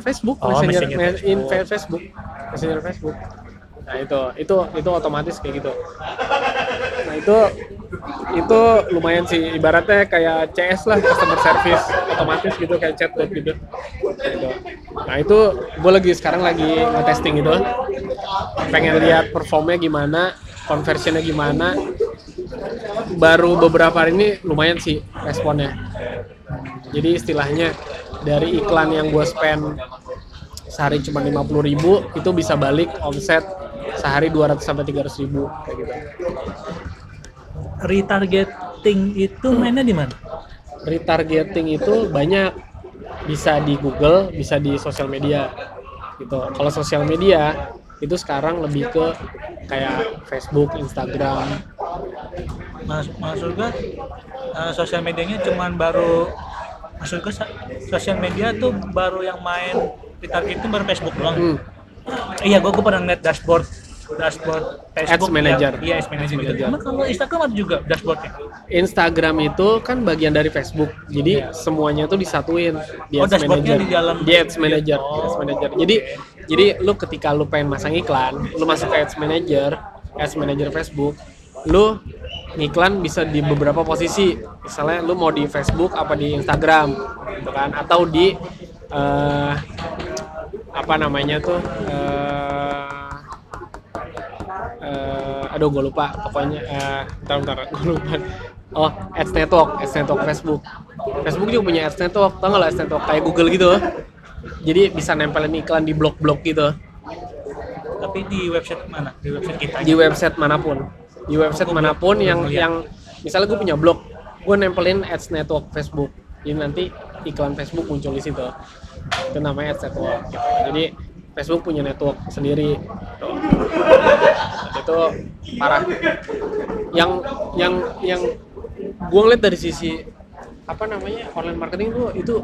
Speaker 2: Facebook.
Speaker 1: Oh,
Speaker 2: messenger,
Speaker 1: messenger
Speaker 2: me- in
Speaker 1: Facebook.
Speaker 2: Messenger Facebook nah itu itu itu otomatis kayak gitu. Nah itu itu lumayan sih. Ibaratnya kayak CS lah customer service otomatis gitu kayak chatbot gitu. Gitu. nah itu gue lagi sekarang lagi nge-testing gitu pengen lihat performnya gimana conversionnya gimana. Baru beberapa hari ini lumayan sih responnya. Jadi istilahnya dari iklan yang gue spend sehari cuma 50.000 ribu itu bisa balik omset sehari 200 sampai 300 ribu kayak gitu
Speaker 1: retargeting itu mainnya di mana?
Speaker 2: retargeting itu banyak bisa di Google bisa di sosial media gitu kalau sosial media itu sekarang lebih ke kayak Facebook Instagram
Speaker 1: Mas, maksud gua eh, sosial medianya cuman baru maksud gua sa- sosial media tuh baru yang main retargeting baru Facebook doang.
Speaker 2: hmm.
Speaker 1: Iya, gua gua pernah ngeliat dashboard dashboard Facebook
Speaker 2: Ads Manager.
Speaker 1: Iya, Ads Manager.
Speaker 2: Manager.
Speaker 1: Cuma kalau Instagram ada juga dashboardnya.
Speaker 2: Instagram itu kan bagian dari Facebook jadi semuanya tuh disatuin di
Speaker 1: Oh,
Speaker 2: Ads
Speaker 1: dashboardnya
Speaker 2: Manager
Speaker 1: di dalam-
Speaker 2: di Ads Manager,
Speaker 1: Oh,
Speaker 2: Ads Manager. Jadi jadi lu ketika lu pengen masang iklan, lu masuk ke Ads Manager, Ads Manager Facebook, lu ngiklan bisa di beberapa posisi. Misalnya lu mau di Facebook apa di Instagram, gitu kan? Atau di eh, apa namanya tuh? eh, eh, aduh gue lupa pokoknya bentar bentar gue lupa. Oh ads network ads network Facebook. Facebook juga punya ads network tau nggak lah ads network? Kayak Google gitu. Jadi bisa nempelin iklan di blog-blog gitu.
Speaker 1: Tapi di website mana? Di website kita.
Speaker 2: di website mana pun. Di website
Speaker 1: Aku
Speaker 2: mana
Speaker 1: pun
Speaker 2: yang yang misalnya gue punya blog gue nempelin ads network Facebook. Jadi nanti iklan Facebook muncul di situ. Itu namanya ads network. Gitu. jadi Facebook punya network sendiri. Gitu. itu parah. Yang yang yang gue ngeliat dari sisi apa namanya online marketing tuh itu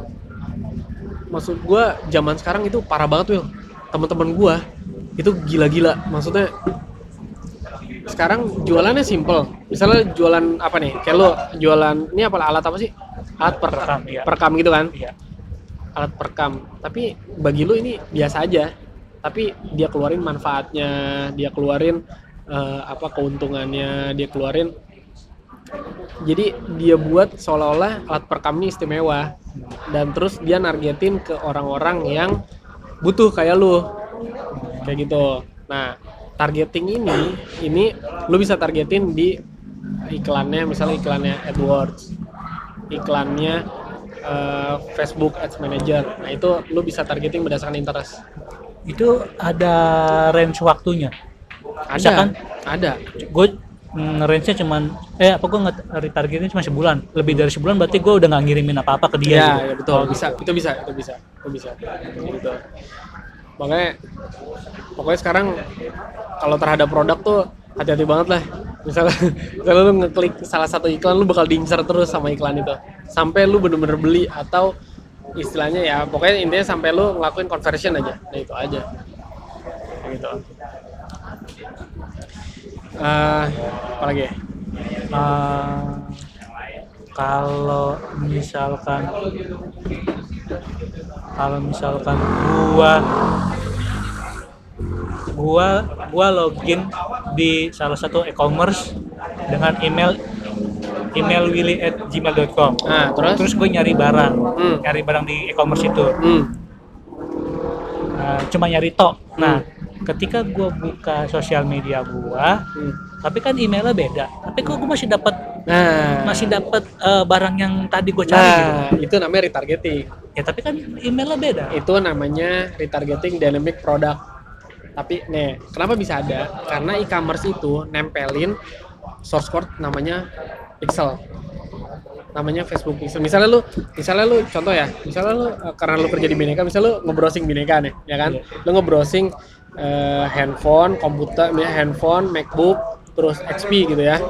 Speaker 2: maksud gue zaman sekarang itu parah banget Will teman-teman gue itu gila-gila. Maksudnya sekarang jualannya simple. Misalnya jualan apa nih? Kayak lo jualan ini apa alat apa sih alat perekam
Speaker 1: Perekam, iya.
Speaker 2: perekam gitu kan?
Speaker 1: Iya.
Speaker 2: alat perekam tapi bagi lu ini biasa aja. Tapi dia keluarin manfaatnya dia keluarin eh, apa keuntungannya dia keluarin. Jadi dia buat seolah-olah alat perekam ini istimewa. Dan terus dia nargetin ke orang-orang yang butuh kayak lu. Kayak gitu. Nah targeting ini ini lu bisa targetin di iklannya misalnya iklannya AdWords iklannya eh, Facebook Ads Manager nah itu lu bisa targeting berdasarkan interest
Speaker 1: Itu ada range waktunya.
Speaker 2: ada
Speaker 1: Misalkan
Speaker 2: ada
Speaker 1: gue range-nya cuman eh apa gue nge-retargetin cuma sebulan. Lebih dari sebulan berarti gue udah nggak ngirimin apa-apa ke dia.
Speaker 2: Iya,
Speaker 1: gitu.
Speaker 2: ya betul. Bisa, itu bisa, itu bisa, itu bisa. Gitu. Makanya, pokoknya sekarang kalau terhadap produk tuh hati-hati banget lah. Misalnya, kalau lu ngeklik salah satu iklan, lu bakal diincar terus sama iklan itu. Sampai lu bener-bener beli atau istilahnya ya, pokoknya intinya sampai lu ngelakuin conversion aja. Nah itu aja. Gitu. Eh, apa lagi?
Speaker 1: Eh, kalau misalkan kalau misalkan gua gua gua login di salah satu e-commerce dengan email email willy at gmail.com
Speaker 2: Nah, terus?
Speaker 1: terus gue nyari barang
Speaker 2: Hmm.
Speaker 1: nyari barang di e-commerce itu
Speaker 2: Hmm.
Speaker 1: Nah, cuma nyari tok nah ketika gua buka sosial media gua
Speaker 2: Hmm.
Speaker 1: tapi kan emailnya beda tapi kok gue masih dapat
Speaker 2: Nah,
Speaker 1: masih dapat eh, barang yang tadi gue cari gitu.
Speaker 2: Nah, itu namanya retargeting.
Speaker 1: ya tapi kan emailnya beda
Speaker 2: Itu namanya retargeting dynamic product. Tapi nih, kenapa bisa ada? Karena e-commerce itu nempelin source code namanya pixel. Namanya Facebook pixel. Misalnya lu, misalnya lu contoh ya, misalnya lu eh, karena lu kerja di Bineka, misalnya lu nge-browsing Bineka nih, ya kan?
Speaker 1: Iya.
Speaker 2: Lu nge-browsing eh, handphone, komputer, misalnya handphone, MacBook, terus XP gitu ya.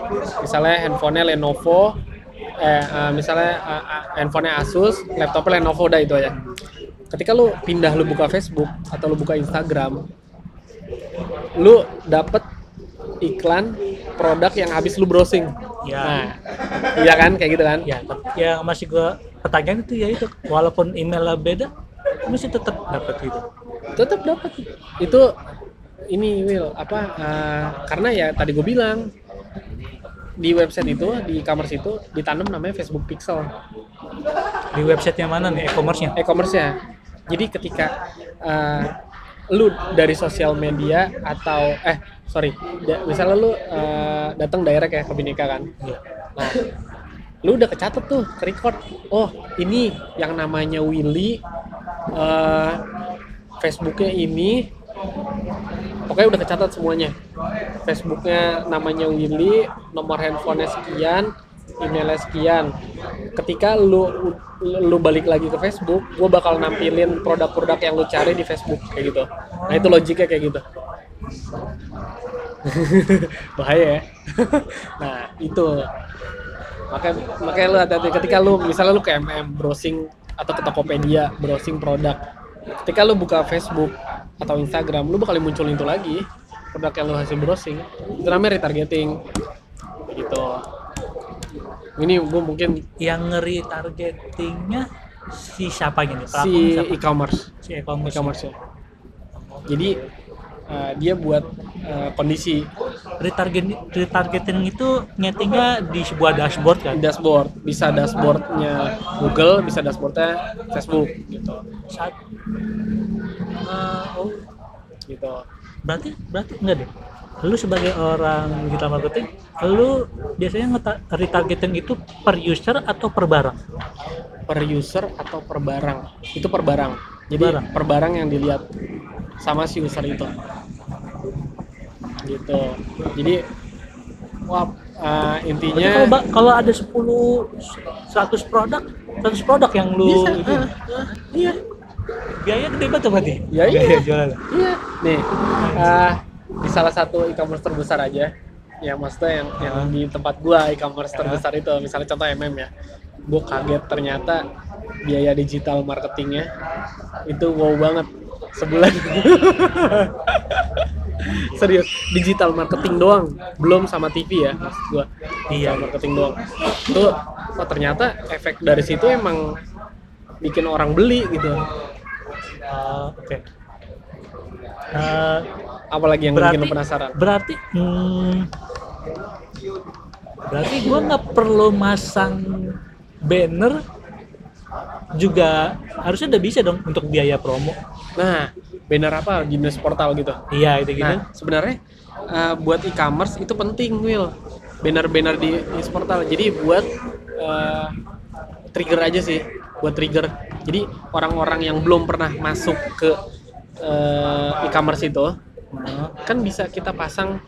Speaker 2: Misalnya handphonenya Lenovo, eh, eh, misalnya eh, handphonenya Asus, laptopnya Lenovo udah itu aja. Ketika lu pindah lu buka Facebook atau lu buka Instagram, lu dapet iklan produk yang habis lu browsing.
Speaker 1: Ya.
Speaker 2: Nah, iya kan kayak gitu kan?
Speaker 1: ya yang masih gue pertanyaan itu ya itu walaupun emailnya beda masih tetap dapat gitu
Speaker 2: Tetap dapat. Itu ini Will apa eh, karena ya tadi gue bilang di website itu di e-commerce itu ditanam namanya Facebook Pixel
Speaker 1: di website yang mana nih e-commerce-nya
Speaker 2: e-commerce ya. Jadi ketika eh, lu dari sosial media atau eh sorry, da- misalnya lu eh, datang direct ya ke Bineka kan.
Speaker 1: Iya.
Speaker 2: Nah, lu udah kecatet tuh ke record. Oh, ini yang namanya Willy eh Facebooknya ini pokoknya udah kecatat semuanya. Facebooknya namanya Willy, nomor handphonenya sekian, emailnya sekian. Ketika lu lu balik lagi ke Facebook, gue bakal nampilin produk-produk yang lu cari di Facebook kayak gitu. Nah itu logiknya kayak gitu. Bahaya ya. nah itu makanya makanya lu hati-hati ketika lu misalnya lu ke MM browsing atau ke Tokopedia browsing produk ketika lu buka Facebook atau Instagram lu bakal munculin itu lagi produk yang lu hasil browsing itu namanya retargeting gitu ini gue mungkin
Speaker 1: yang ngeri targetingnya si siapa gini?
Speaker 2: Si e-commerce.
Speaker 1: Si e-commerce.
Speaker 2: E-commerce ya. jadi eh, dia buat eh, kondisi.
Speaker 1: Retargeting retargeting itu nyetingnya di sebuah dashboard kan?
Speaker 2: Dashboard. Bisa dashboardnya Google bisa dashboardnya Facebook gitu.
Speaker 1: Saat Eh, oh.
Speaker 2: Gitu.
Speaker 1: Berarti berarti enggak deh lu sebagai orang digital marketing lu biasanya retargeting itu per user atau per barang?
Speaker 2: Per user atau per barang? Itu per barang. Jadi
Speaker 1: Barang.
Speaker 2: per barang yang dilihat sama si user itu. Gitu. Jadi wah eh,
Speaker 1: Berarti
Speaker 2: intinya
Speaker 1: kalau ba- kalau ada 10 100 produk 100 produk yang lu
Speaker 2: bisa.
Speaker 1: itu,
Speaker 2: ah, ah, iya.
Speaker 1: Biaya gede banget tuh berarti?
Speaker 2: Ya iya.
Speaker 1: Biaya jualan.
Speaker 2: Iya. Nih eh, di salah satu e-commerce terbesar aja. Ya maksudnya yang yang di tempat gua e-commerce
Speaker 1: Ya.
Speaker 2: terbesar itu. Misalnya contoh MM ya. Gua kaget ternyata biaya digital marketingnya itu wow banget sebulan. Serius digital marketing doang. Belum sama TV ya maksud gua.
Speaker 1: Iya.
Speaker 2: digital marketing doang. Itu oh, ternyata efek dari situ emang bikin orang beli gitu.
Speaker 1: Ah, oke Eh,
Speaker 2: apalagi yang
Speaker 1: berarti
Speaker 2: bikin penasaran
Speaker 1: berarti hmm, berarti gua nggak perlu masang banner juga harusnya udah bisa dong untuk biaya promo
Speaker 2: nah banner apa news portal gitu
Speaker 1: iya gitu gitu
Speaker 2: Nah, sebenarnya uh, buat e-commerce itu penting, Will. Banner-banner di news portal. Jadi buat uh, trigger aja sih, buat trigger. Jadi orang-orang yang belum pernah masuk ke uh, e-commerce itu
Speaker 1: Nah,
Speaker 2: kan bisa kita pasang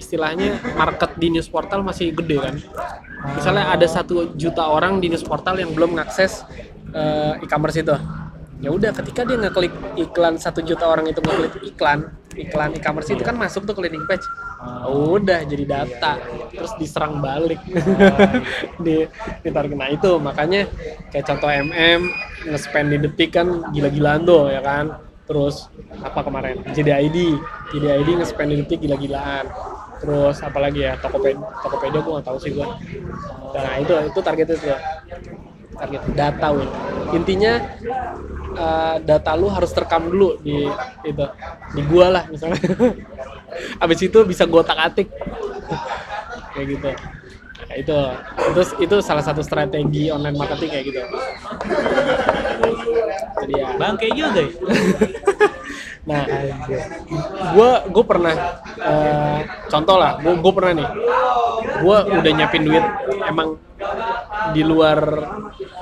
Speaker 2: istilahnya market di news portal masih gede kan. Misalnya ada satu juta orang di news portal yang belum ngakses uh, e-commerce itu. Ya udah, ketika dia ngeklik iklan satu juta orang itu ngeklik iklan, iklan e-commerce itu kan masuk tuh ke landing page. Udah jadi data, terus diserang balik. di ditarget. Nah itu makanya kayak contoh MM nge-spend di detik kan gila-gilaan tuh ya kan. Terus apa kemarin? JDID, JDID nge-spend di gila-gilaan. Terus apalagi ya Tokopedia, Tokopedia gue nggak tahu sih gue. Nah itu itu targetnya tuh target data Will. Intinya eh, data lu harus terekam dulu di itu di gua lah misalnya. Habis itu bisa gua otak-atik. kayak gitu. Itu terus itu salah satu strategi online marketing kayak gitu. Jadi ya.
Speaker 1: bangke juga ya
Speaker 2: Nah, gue gue pernah eh, contoh lah, gue gue pernah nih, gue udah nyiapin duit emang di luar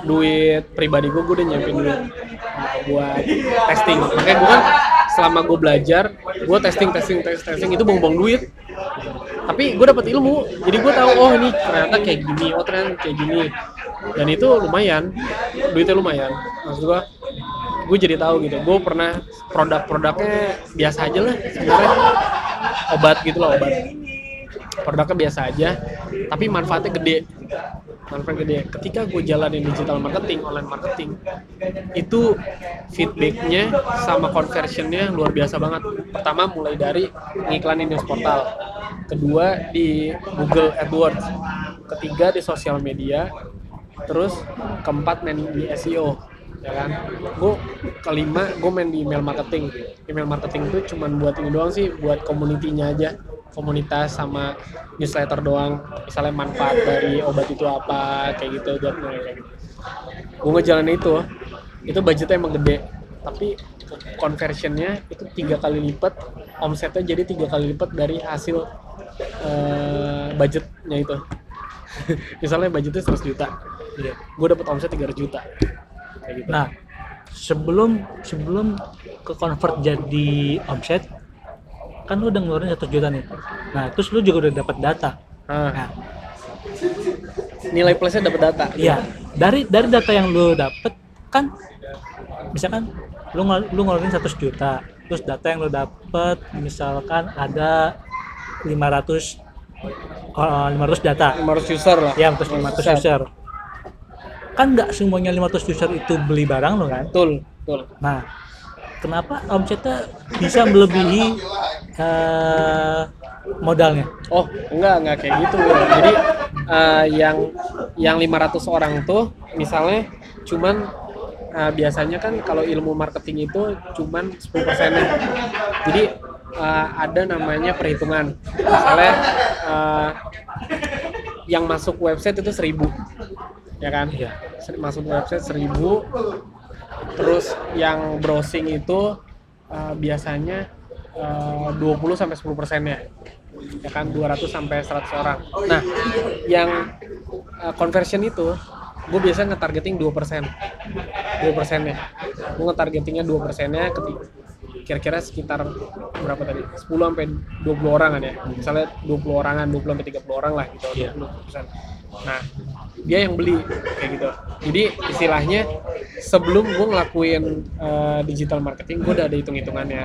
Speaker 2: duit pribadi gue, gue udah nyiapin duit buat testing. Makanya gue kan selama gue belajar, gue testing testing testing testing itu buang-buang duit. Tapi gue dapat ilmu, jadi gue tahu oh ini ternyata kayak gini, oh ternyata kayak gini, dan itu lumayan, duitnya lumayan. Maksud gue, gue jadi tahu gitu. Gue pernah produk-produknya biasa aja lah sebenarnya. Obat gitu loh obat. Produknya biasa aja tapi manfaatnya gede. Manfaatnya gede. Ketika gue jalanin digital marketing online marketing itu feedbacknya sama conversionnya luar biasa banget. Pertama mulai dari ngiklanin news portal kedua di Google AdWords ketiga di sosial media terus keempat main di SEO ya kan? Gue kelima gue main di email marketing. Email marketing itu cuman buat ini doang sih buat community-nya aja komunitas sama newsletter doang. Misalnya manfaat dari obat itu apa kayak gitu buat kayak gitu. Gue ngejalanin itu itu budgetnya emang gede tapi conversionnya itu tiga kali lipat omsetnya jadi tiga kali lipat dari hasil eh, budgetnya itu. Misalnya budgetnya 100 juta.
Speaker 1: Iya.
Speaker 2: gue dapet omset 300 juta. Kayak gitu.
Speaker 1: Nah sebelum sebelum ke convert jadi omset kan lu udah ngeluarin satu juta nih. Nah terus lu juga udah dapat data.
Speaker 2: Nah,
Speaker 1: nah.
Speaker 2: Nilai plusnya dapat data.
Speaker 1: Iya. Dari dari data yang lu dapet kan misalkan lu lu ngeluarin 100 juta terus data yang lu dapet misalkan ada 500 uh, 500 data.
Speaker 2: 500 user lah.
Speaker 1: Ya terus 500 user. kan nggak semuanya 500 user itu beli barang lo kan?
Speaker 2: Betul betul.
Speaker 1: Nah, kenapa omsetnya bisa melebihi eh, modalnya?
Speaker 2: oh enggak enggak kayak gitu jadi eh, yang yang 500 orang tuh misalnya cuman eh, biasanya kan kalau ilmu marketing itu cuman 10 persennya jadi eh, ada namanya perhitungan. Misalnya eh, yang masuk website itu 1000 ya kan?
Speaker 1: Iya.
Speaker 2: Ser- masuk website 1000 terus yang browsing itu uh, biasanya uh, 20 sampai 10 persennya ya kan? 200 sampai 100 orang. Nah yang uh, conversion itu gue biasanya ngetargeting 2 persen 2 persennya. Gue ngetargetingnya 2 persennya ketika kira-kira sekitar berapa tadi 10 sampai 20 orang kan ya misalnya 20 orangan 20 sampai 30 orang lah gitu
Speaker 1: Iya.
Speaker 2: 20%. Nah, dia yang beli kayak gitu. Jadi istilahnya sebelum gue ngelakuin eh, digital marketing, gue udah ada hitung-hitungannya.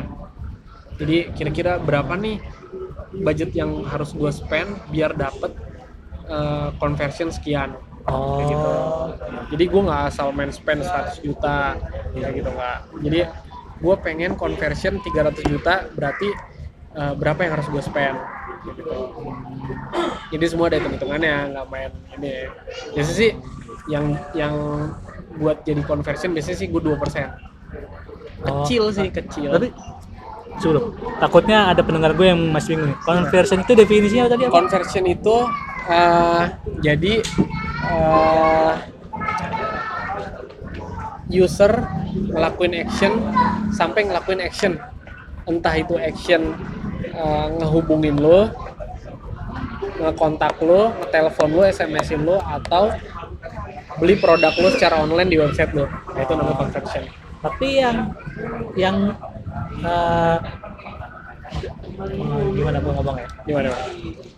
Speaker 2: Jadi kira-kira berapa nih budget yang harus gue spend biar dapet eh, conversion sekian. Kayak gitu. Jadi gue nggak asal main spend 100 juta kayak gitu nggak. Jadi gue pengen conversion 300 juta berarti eh, berapa yang harus gue spend gitu. Jadi semua ada hitung-hitungannya, nggak main ini. Biasanya sih yang yang buat jadi conversion biasanya sih gue dua persen.
Speaker 1: Oh.
Speaker 2: Kecil sih kecil.
Speaker 1: Tapi sebelum takutnya ada pendengar gue yang masih bingung. Conversion itu definisinya tadi apa?
Speaker 2: conversion itu eh, jadi eh, user ngelakuin action sampai ngelakuin action entah itu action eh, ngehubungin lo ngekontak lo, ngetelepon lo, SMS-in lo atau beli produk lo secara online di website lo. Nah, itu namanya conversion.
Speaker 1: Tapi yang yang hmm, gimana gue ngomongnya?
Speaker 2: Gimana? Bang?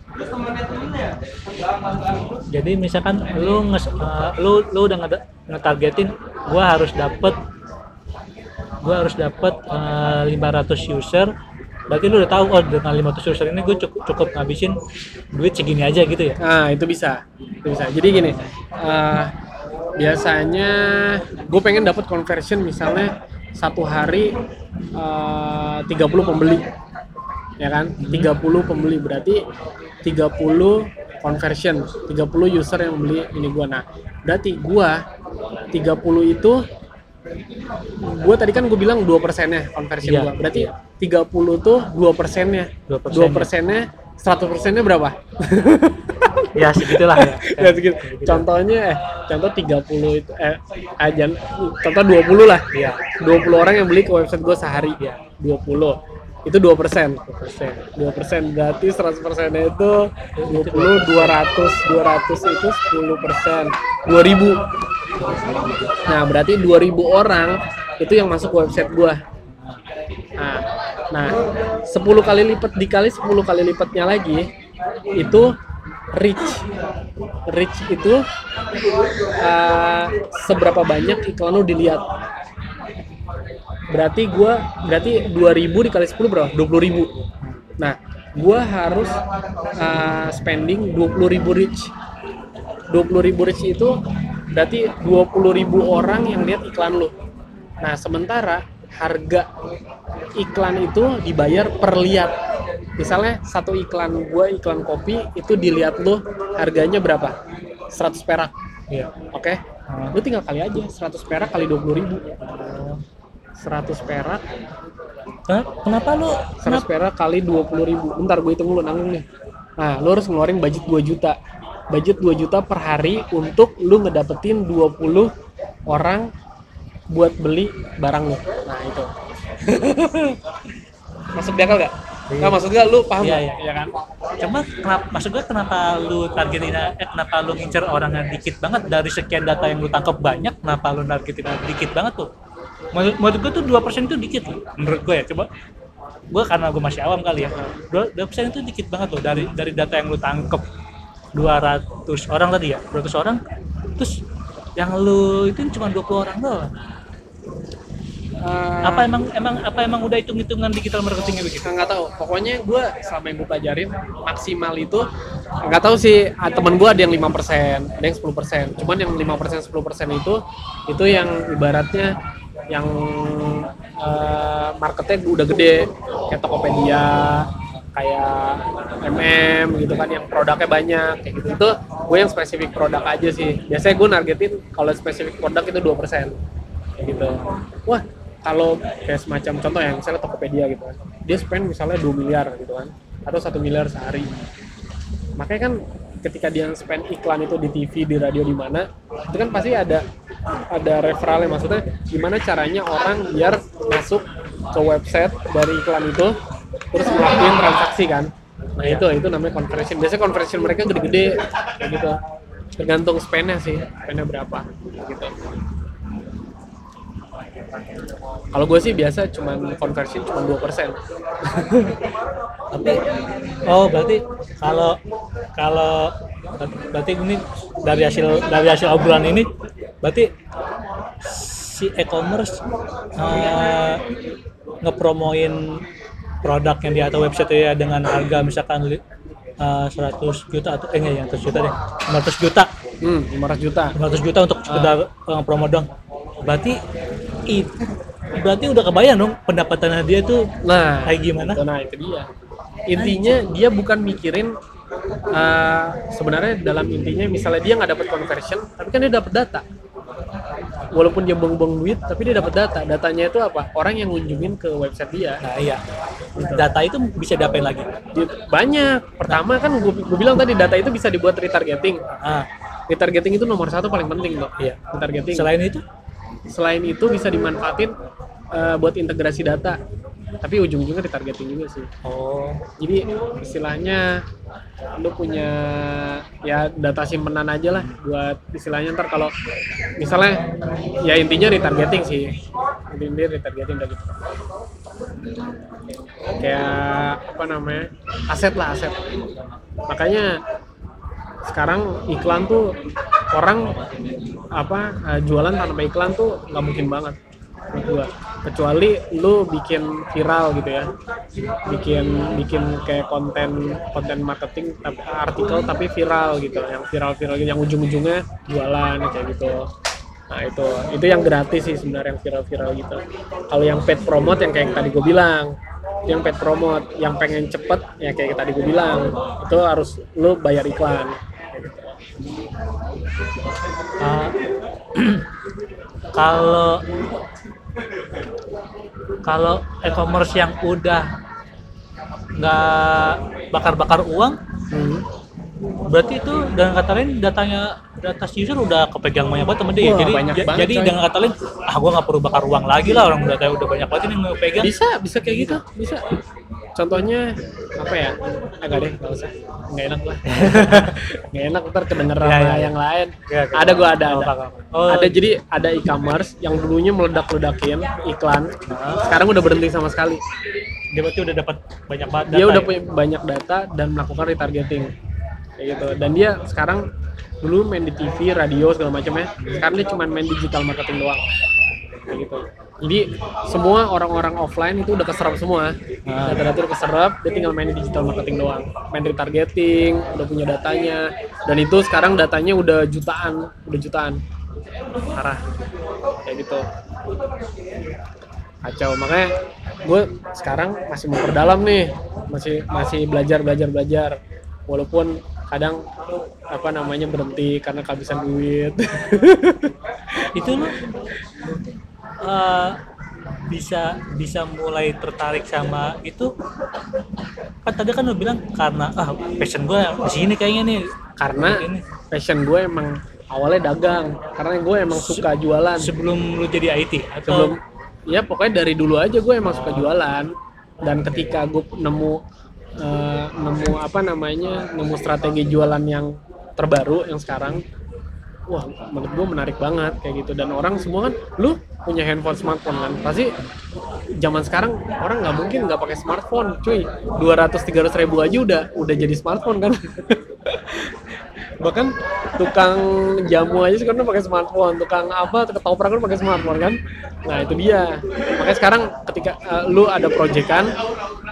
Speaker 1: Jadi misalkan lu nges, eh, lu lu udah ngetargetin gua harus dapet gua harus dapet eh, 500 user berarti lu udah tahu oh dengan 500 user ini gue cukup cukup ngabisin duit segini aja gitu ya
Speaker 2: Nah, itu bisa. Itu bisa. Jadi gini, eh, biasanya gue pengen dapat conversion misalnya satu hari eh, 30 pembeli. Ya kan? 30 pembeli berarti 30 conversion, 30 user yang beli ini gua. Nah, berarti gua 30 itu gua tadi kan gue bilang 2 persennya conversion
Speaker 1: Iya,
Speaker 2: gua. Berarti
Speaker 1: iya.
Speaker 2: 30 tuh 2 persennya.
Speaker 1: 2
Speaker 2: 2 persennya 100 persennya berapa?
Speaker 1: ya segitulah ya,
Speaker 2: ya segitu. Contohnya eh contoh 30 itu eh aja contoh 20 lah.
Speaker 1: Iya.
Speaker 2: 20 orang yang beli ke website gue sehari.
Speaker 1: Iya.
Speaker 2: 20. Itu 2 persen. 2 persen. Berarti 100 persennya itu 20, 200. 200 itu 10 persen. 2000. Nah, berarti 2000 orang itu yang masuk website gua. Nah, nah 10 kali lipat dikali 10 kali lipatnya lagi itu reach. Reach itu uh, seberapa banyak iklan lu dilihat. Berarti gua berarti 2000 dikali 10 berapa? 20.000. Nah, gua harus uh, spending 20.000 reach. 20.000 reach itu berarti 20.000 orang yang lihat iklan lu. Nah, sementara harga iklan itu dibayar per lihat. Misalnya satu iklan gua iklan kopi itu dilihat lu harganya berapa? 100 perak.
Speaker 1: iya
Speaker 2: Oke. Lu tinggal kali aja 100 perak kali 20.000. 100 perak
Speaker 1: Ken- kenapa lu
Speaker 2: 100 perak kali 20 ribu bentar gue hitung dulu nanggung nih nah lu harus ngeluarin budget 2 juta budget 2 juta per hari untuk lu ngedapetin 20 orang buat beli barang lu nah itu masuk di akal gak?
Speaker 1: Iya.
Speaker 2: Nggak maksud lu paham
Speaker 1: Iya, iya.
Speaker 2: Iya kan?
Speaker 1: Cuma kenapa maksud gue kenapa lu targetin eh kenapa lu ngincer orang yang dikit banget dari sekian data yang lu tangkap banyak kenapa lu targetin dikit banget tuh? Menurut, menurut gue tuh 2% itu dikit loh. Menurut gue ya coba gue karena gue masih awam kali ya. 2, 2% itu dikit banget loh dari dari data yang lu tangkap 200 orang tadi ya. 200 orang terus yang lu itu cuma 20 orang doang.
Speaker 2: Eh,
Speaker 1: Apa emang emang apa emang udah hitung-hitungan digital marketingnya begitu?
Speaker 2: Nggak tahu pokoknya gue selama yang gue pelajarin maksimal itu nggak tahu sih ah, temen gue ada yang 5% ada yang 10% cuman yang 5% 10% itu itu yang ibaratnya yang eh, marketnya udah gede. Kayak Tokopedia kayak MM gitu kan yang produknya banyak kayak gitu. Itu gue yang spesifik produk aja sih. Biasanya gue nargetin kalau spesifik produk itu 2% kayak gitu. Wah kalau kayak semacam contoh yang misalnya Tokopedia gitu kan. Dia spend misalnya 2 miliar gitu kan atau satu miliar sehari. Makanya kan ketika dia spend iklan itu di TV di radio di mana itu kan pasti ada ada referralnya. Maksudnya gimana caranya orang biar masuk ke website dari iklan itu terus ngelakuin transaksi kan? Nah itu itu namanya conversion. Biasanya conversion mereka gede-gede gitu. Tergantung spendnya sih spendnya berapa gitu kalau gue sih biasa cuman conversion cuma 2%
Speaker 1: tapi oh berarti kalau kalau berarti ini dari hasil dari hasil obrolan ini berarti si e-commerce eh, ngepromoin produk yang di atau website ya dengan harga misalkan li- eh, 100 juta atau eh enggak ya 100 juta deh. 500 juta.
Speaker 2: Hmm 500 juta.
Speaker 1: 500 juta untuk sekedar eh, promo dong berarti itu berarti udah kebayang dong pendapatannya dia tuh
Speaker 2: nah
Speaker 1: kayak gimana?
Speaker 2: itu, nah itu dia. Intinya dia bukan mikirin uh, sebenarnya dalam intinya misalnya dia nggak dapat conversion tapi kan dia dapat data. Walaupun dia buang-buang duit tapi dia dapat data. Datanya itu apa? Orang yang ngunjungin ke website dia.
Speaker 1: Nah iya. Data itu bisa diapain lagi?
Speaker 2: Banyak. Pertama kan gue bilang tadi data itu bisa dibuat retargeting.
Speaker 1: Ah.
Speaker 2: Retargeting itu nomor satu paling penting loh
Speaker 1: iya.
Speaker 2: Retargeting.
Speaker 1: Selain itu
Speaker 2: selain itu bisa dimanfaatin uh, buat integrasi data. Tapi ujung-ujungnya retargeting juga sih.
Speaker 1: Oh.
Speaker 2: Jadi istilahnya lu punya ya data simpenan aja lah buat istilahnya ntar kalau misalnya ya intinya retargeting sih. Intinya retargeting udah gitu. Kayak apa namanya? Aset lah aset. Makanya sekarang iklan tuh orang apa eh, jualan tanpa iklan tuh nggak mungkin banget gua. Kecuali lu bikin viral gitu ya. Bikin bikin kayak konten konten marketing tapi artikel tapi viral gitu. Yang viral viral gitu yang ujung-ujungnya jualan kayak gitu. Nah itu itu yang gratis sih sebenarnya yang viral viral gitu. Kalau yang paid promote yang kayak tadi gue bilang yang paid promote yang pengen cepet ya kayak tadi gue bilang itu harus lu bayar iklan
Speaker 1: Ah, kalau kalau e-commerce yang udah nggak bakar-bakar uang
Speaker 2: Hmm.
Speaker 1: Berarti itu dengan kata lain datanya data user udah kepegang banyak banget sama dia.
Speaker 2: Wah,
Speaker 1: jadi
Speaker 2: banyak banget,
Speaker 1: jadi
Speaker 2: coy.
Speaker 1: dengan kata lain ah gua nggak perlu bakar uang lagi lah orang data udah banyak banget ini yang pegang
Speaker 2: bisa bisa kayak gitu bisa. Contohnya apa ya? Agak deh nggak usah. Nggak enak lah. Nggak enak ntar kedengeran
Speaker 1: Ya, ya, ya.
Speaker 2: yang lain.
Speaker 1: Ya,
Speaker 2: ada gua ada ada.
Speaker 1: Oh.
Speaker 2: ada jadi ada e-commerce yang dulunya meledak ledakin iklan sekarang udah berhenti sama sekali.
Speaker 1: Dia berarti udah dapat banyak banget
Speaker 2: dia
Speaker 1: data
Speaker 2: udah
Speaker 1: ya?
Speaker 2: punya banyak data dan melakukan retargeting kayak gitu. Dan dia sekarang dulu main di TV radio segala macam ya. Sekarang dia cuma main digital marketing doang. Kayak gitu. Jadi semua orang-orang offline itu udah keserap semua.
Speaker 1: Ah.
Speaker 2: data-data udah keserap dia tinggal main di digital marketing doang. Main retargeting udah punya datanya. Dan itu sekarang datanya udah jutaan udah jutaan. Parah. Kayak gitu. Kacau. Makanya gue sekarang masih memperdalam nih. Masih masih belajar belajar belajar. Walaupun kadang apa namanya berhenti karena kehabisan duit.
Speaker 1: Itu lu eh, bisa bisa mulai tertarik sama itu. Kan tadi kan lu bilang karena ah passion gue di sini kayaknya nih.
Speaker 2: Karena
Speaker 1: ini
Speaker 2: passion gue emang awalnya dagang. Karena gue emang suka jualan.
Speaker 1: sebelum lu jadi IT
Speaker 2: sebelum
Speaker 1: atau
Speaker 2: ya pokoknya dari dulu aja gue emang suka jualan. Dan ketika gue nemu eh, nemu apa namanya nemu strategi jualan yang terbaru yang sekarang. Wah menurut gue menarik banget kayak gitu. Dan orang semua kan lu punya handphone smartphone kan? Pasti zaman sekarang orang nggak mungkin nggak pakai smartphone cuy. 200 300 ribu aja udah udah jadi smartphone kan bahkan tukang jamu aja sekarang pakai smartphone tukang apa ketoprak kan pakai smartphone kan? Nah itu dia. Makanya sekarang ketika eh, lu ada proyekan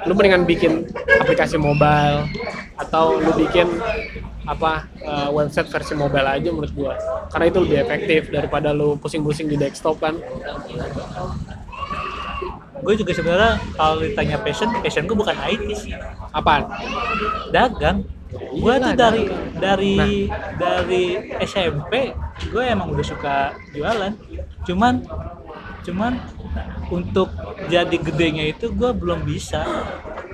Speaker 2: lu mendingan bikin aplikasi mobile atau lu bikin apa eh, website versi mobile aja menurut gua. Karena itu lebih efektif daripada lu pusing-pusing di desktop kan.
Speaker 1: Gue juga sebenarnya kalau ditanya passion passion gue bukan IT sih.
Speaker 2: Apaan?
Speaker 1: Dagang gue tuh dari
Speaker 2: dagang.
Speaker 1: dari
Speaker 2: Nah.
Speaker 1: dari SMP gue emang udah suka jualan. Cuman cuman untuk jadi gedenya itu gue belum bisa.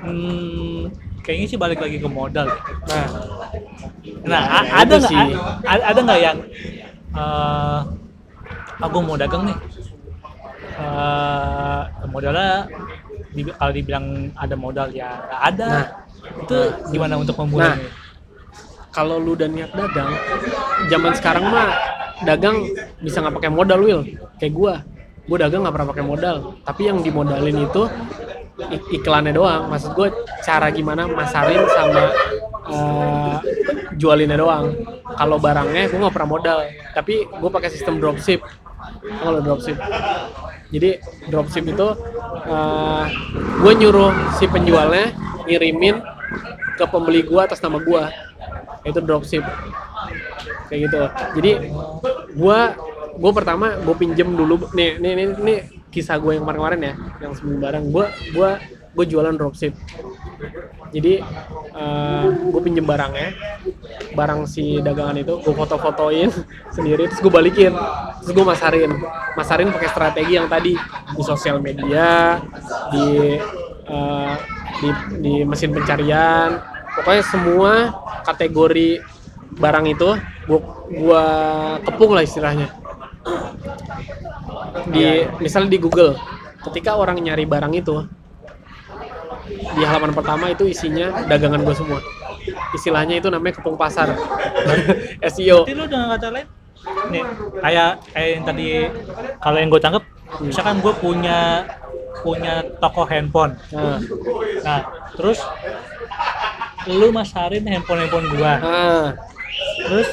Speaker 1: Hmm, kayaknya sih balik lagi ke modal
Speaker 2: nah.
Speaker 1: Nah
Speaker 2: Ya, ya
Speaker 1: ada nggak ada nggak yang eh aku mau dagang nih. Eh, modalnya di- kalau dibilang ada modal ya nggak ada.
Speaker 2: Nah.
Speaker 1: Itu gimana untuk memulainya
Speaker 2: kalau lu udah niat dagang zaman sekarang mah dagang bisa nggak pakai modal Will kayak gua. Gua dagang nggak pernah pakai modal. Tapi yang dimodalin itu ik- iklannya doang. Maksud gue cara gimana masarin sama eh, jualinnya doang. Kalau barangnya gue nggak pernah modal. Tapi gue pakai sistem dropship kalau dropship. Jadi dropship itu eh, gue nyuruh si penjualnya ngirimin ke pembeli gue atas nama gue itu dropship. Kayak gitu. Jadi gue gue pertama gue pinjem dulu. Nih nih nih, nih kisah gue yang kemarin-kemarin ya yang sebelum barang gue gue gue jualan dropship jadi gue pinjem barangnya. Barang si dagangan itu gue foto-fotoin sendiri terus gue balikin. Terus gue masarin. Masarin pakai strategi yang tadi. Di sosial media di eh, di di mesin pencarian. Pokoknya semua kategori barang itu gua gua kepung lah istilahnya. Di misalnya di Google ketika orang nyari barang itu di halaman pertama itu isinya dagangan gue semua. Istilahnya itu namanya kepung pasar. SEO
Speaker 1: Berarti lu dengan kata lain nih kayak kayak yang tadi kalau yang gue tangkap misalkan gue punya punya toko handphone.
Speaker 2: Nah,
Speaker 1: nah terus lu masarin handphone handphone gua.
Speaker 2: Nah,
Speaker 1: terus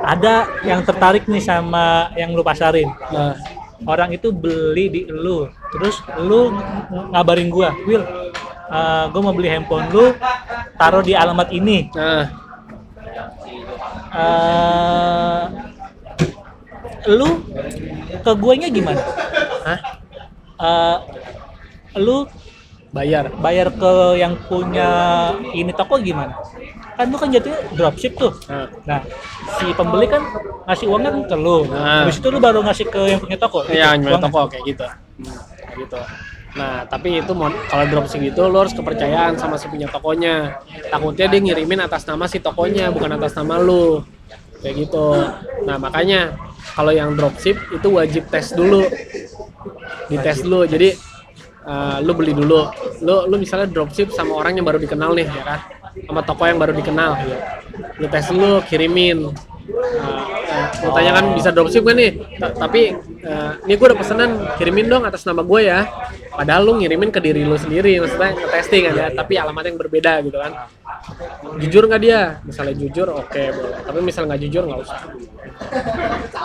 Speaker 1: ada yang tertarik nih sama yang lu pasarin.
Speaker 2: Nah.
Speaker 1: orang itu beli di lu. Terus lu ng- ngabarin gua Will eh, gua mau beli handphone lu taruh di alamat ini
Speaker 2: nah.
Speaker 1: eh lu ke guanya gimana
Speaker 2: Hah?
Speaker 1: Eh, lu
Speaker 2: bayar
Speaker 1: bayar ke yang punya ini toko gimana kan lu kan jatuhnya dropship tuh
Speaker 2: nah.
Speaker 1: nah si pembeli kan ngasih uangnya kan ke lu
Speaker 2: Nah.
Speaker 1: habis itu lu baru ngasih ke yang punya toko
Speaker 2: Iya,
Speaker 1: gitu,
Speaker 2: nyuruh
Speaker 1: uangnya.
Speaker 2: toko kayak gitu. Hmm, kayak gitu. Nah, tapi itu kalau dropship itu lo harus kepercayaan sama si punya tokonya. Takutnya dia ngirimin atas nama si tokonya, bukan atas nama lu. Kayak gitu. Nah, makanya kalau yang dropship itu wajib tes dulu. Dites dulu. Jadi eh, lu beli dulu. Lu lu misalnya dropship sama orang yang baru dikenal nih, ya kan? Sama toko yang baru dikenal. Lu tes dulu, kirimin. Nah, eh, mau tanya kan bisa dropship kan nih Ta- tapi eh, ini gue udah pesanan kirimin dong atas nama gue ya. Padahal lu ngirimin ke diri lu sendiri maksudnya nge-testing kan ya tapi alamatnya yang berbeda gitu kan. Jujur nggak dia? Misalnya jujur oke boleh. Tapi misalnya nggak jujur nggak usah.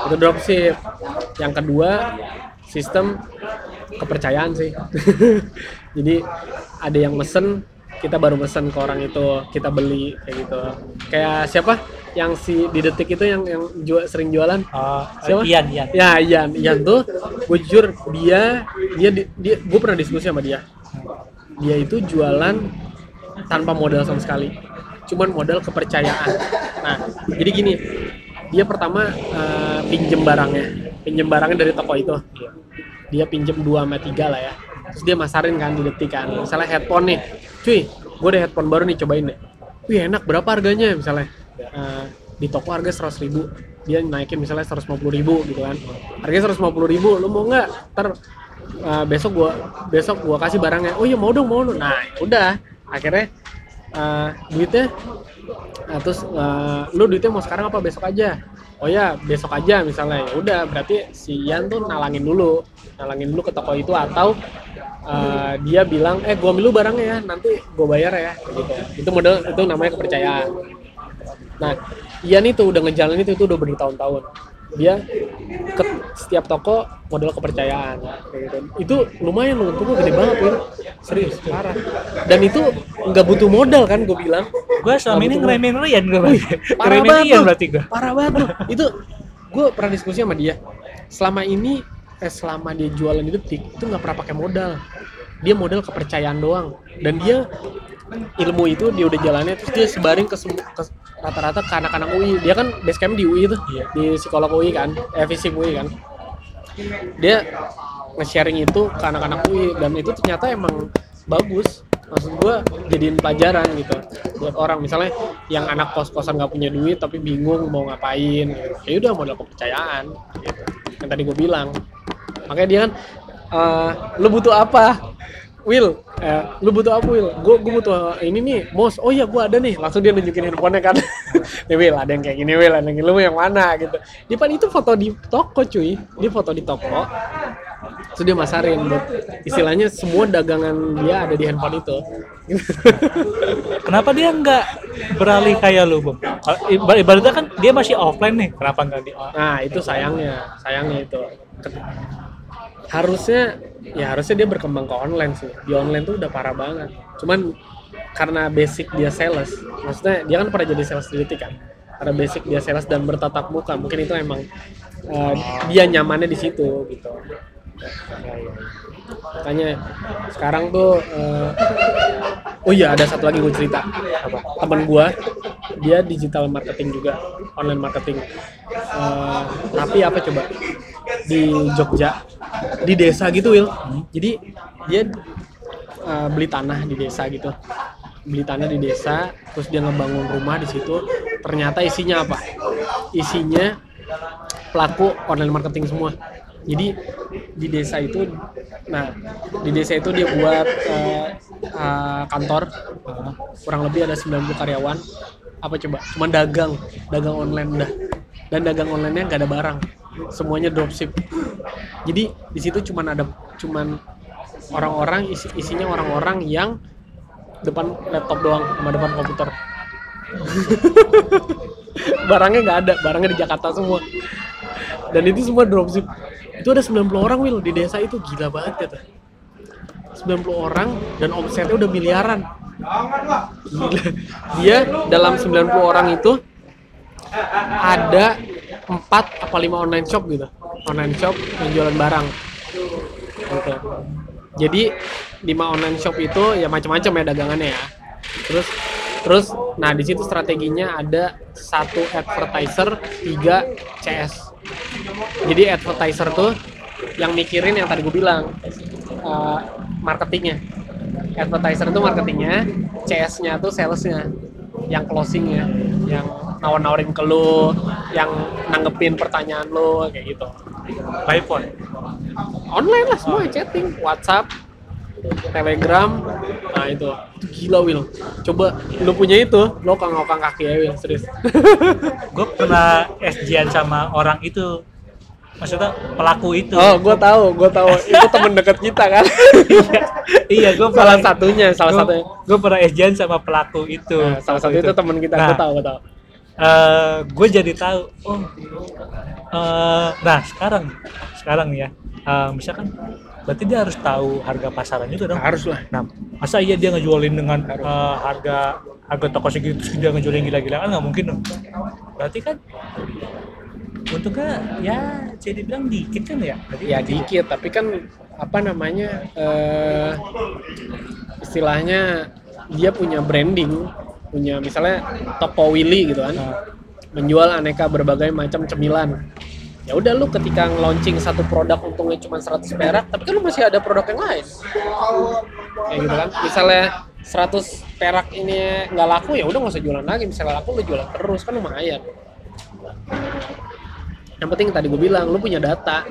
Speaker 2: Itu dropship yang kedua sistem kepercayaan sih. Jadi ada yang mesen kita baru mesen ke orang itu kita beli kayak gitu. Kayak siapa? Yang si di detik itu yang yang jual, sering jualan?
Speaker 1: Oh,
Speaker 2: Siapa?
Speaker 1: Ian, Ian.
Speaker 2: ya Ian. Ian tuh gue jujur dia dia di- dia gue pernah diskusi sama dia. Dia itu jualan tanpa modal sama sekali. Cuman modal kepercayaan. Nah jadi gini dia pertama eh, pinjem barangnya. Pinjem barangnya dari toko itu. Dia pinjem 2 sama 3 lah ya. Terus dia masarin kan di detik kan. Misalnya headphone nih cuy gue ada headphone baru nih cobain deh. Wih enak. Berapa harganya misalnya? Eh, di toko harga 100 ribu. Dia naikin misalnya 150 ribu gitu kan. Harganya 150 ribu. Lu mau nggak? Ntar eh, besok gua besok gua kasih barangnya. Oh iya mau dong mau dong. Nah udah. Akhirnya eh, duitnya Nah, terus eh, lu duitnya mau sekarang apa? Besok aja? Oh ya, besok aja misalnya. Ya udah, berarti si Ian tuh nalangin dulu. Nalangin dulu ke toko itu atau eh, dia bilang, "Eh, gua ambil lu barangnya ya, nanti gua bayar ya." Gitu. Itu model itu namanya kepercayaan. Nah, Ian itu udah ngejalanin itu, itu udah bertahun-tahun. Dia ke setiap toko model kepercayaan gitu. Itu lumayan untuknya gede banget ya. Serius, parah. Dan itu nggak butuh modal kan gue bilang.
Speaker 1: Gue selama ini ngeremehin Rian gue
Speaker 2: Wih, parah banget
Speaker 1: Rian berarti gue
Speaker 2: Parah banget. Itu gue pernah diskusi sama dia. Selama ini eh, selama dia jualan di detik itu nggak pernah pakai modal. Dia modal kepercayaan doang. Dan dia ilmu itu dia udah jalannya terus dia sebarin ke, rata-rata ke anak-anak UI. Dia kan base camp di UI tuh,
Speaker 1: Iya.
Speaker 2: di psikolog UI kan, eh fisik UI kan. Dia nge-sharing itu ke anak-anak UI dan itu ternyata emang bagus maksud gua jadiin pelajaran gitu buat orang misalnya yang anak kos-kosan nggak punya duit tapi bingung mau ngapain gitu. ya udah modal kepercayaan gitu yang tadi gue bilang makanya dia kan eh, lu butuh apa Will, eh, lu butuh apa Will? Gue gue butuh ini nih, Mos. Oh iya, gue ada nih. Langsung dia nunjukin handphonenya kan. nih Will, ada yang kayak gini Will, ada yang gini. Lu yang mana gitu. Di depan itu foto di toko cuy. Dia foto di toko. Terus dia masarin buat istilahnya semua dagangan dia ada di handphone itu.
Speaker 1: Kenapa dia nggak beralih kayak lu, ibar- Ibaratnya kan dia masih offline nih, kenapa nggak di
Speaker 2: Nah, itu sayangnya, sayangnya itu. Harusnya ya harusnya dia berkembang ke online sih. Di online tuh udah parah banget. Cuman karena basic dia sales, maksudnya dia kan pernah jadi sales Detik kan. Karena basic dia sales dan bertatap muka, mungkin itu emang eh, dia nyamannya di situ gitu. Makanya sekarang tuh eh, oh iya ada satu lagi gue cerita.
Speaker 1: Apa?
Speaker 2: Teman gue dia digital marketing juga online marketing. Eh, tapi apa coba? Di Jogja di desa gitu Will jadi dia eh, beli tanah di desa gitu. Beli tanah di desa terus dia ngebangun rumah di situ. Ternyata isinya apa? Isinya pelaku online marketing semua jadi di desa itu nah di desa itu dia buat eh, eh, kantor. Eh, kurang lebih ada 90 karyawan. Apa coba? Cuman dagang dagang online udah dan dagang online-nya nggak ada barang. Semuanya dropship. Jadi di situ cuman ada cuman orang-orang isi, isinya orang-orang yang depan laptop doang sama depan komputer. Barangnya nggak ada. Barangnya di Jakarta semua. Dan itu semua dropship itu ada 90 orang Will di desa itu. Gila banget kata. 90 orang dan omsetnya udah miliaran. Gila. Dia dalam 90 orang itu ada 4 apa 5 online shop gitu. Online shop yang jualan barang. Gitu jadi 5 online shop itu ya macam-macam ya dagangannya ya. Terus terus nah di situ strateginya ada satu advertiser tiga CS jadi advertiser tuh yang mikirin yang tadi gue bilang eh, marketingnya. Advertiser itu marketingnya CS-nya tuh salesnya yang closingnya yang nawar-nawarin ke lu yang nanggepin pertanyaan lu kayak gitu.
Speaker 1: By phone?
Speaker 2: Online lah semua chatting WhatsApp Telegram. Nah itu. Itu gila Will coba lu punya itu lo kangkang kaki ya Will serius.
Speaker 1: Gue pernah SG-an sama orang itu. Maksudnya pelaku itu.
Speaker 2: Oh gue tahu gue tahu. Itu temen deket kita kan?
Speaker 1: Iya gue
Speaker 2: salah satunya salah satunya.
Speaker 1: gue pernah SG-an sama pelaku itu.
Speaker 2: Nah, salah satu itu temen kita.
Speaker 1: Nah,
Speaker 2: gue tahu gue tahu.
Speaker 1: gue jadi tahu oh eh, nah sekarang sekarang nih ya eh, misalkan berarti dia harus tahu harga pasaran juga dong?
Speaker 2: Harus lah.
Speaker 1: Nah masa iya dia ngejualin dengan eh, harga harga toko segitu terus dia ngejualin gila-gilaan? Nggak mungkin dong. Berarti kan untungnya ya jadi bilang dikit kan ya? Berarti
Speaker 2: ya dikit tapi kan apa namanya eh istilahnya dia punya branding punya misalnya toko Willy gitu kan
Speaker 1: Nah,
Speaker 2: menjual aneka berbagai macam cemilan ya udah lu ketika launching satu produk untungnya cuma 100 perak tapi kan lu masih ada produk yang lain. Kayak gitu kan. Misalnya 100 perak ini nggak laku ya udah nggak usah jualan lagi. Misalnya laku lu jualan terus kan lumayan. Yang penting tadi gue bilang lu punya data.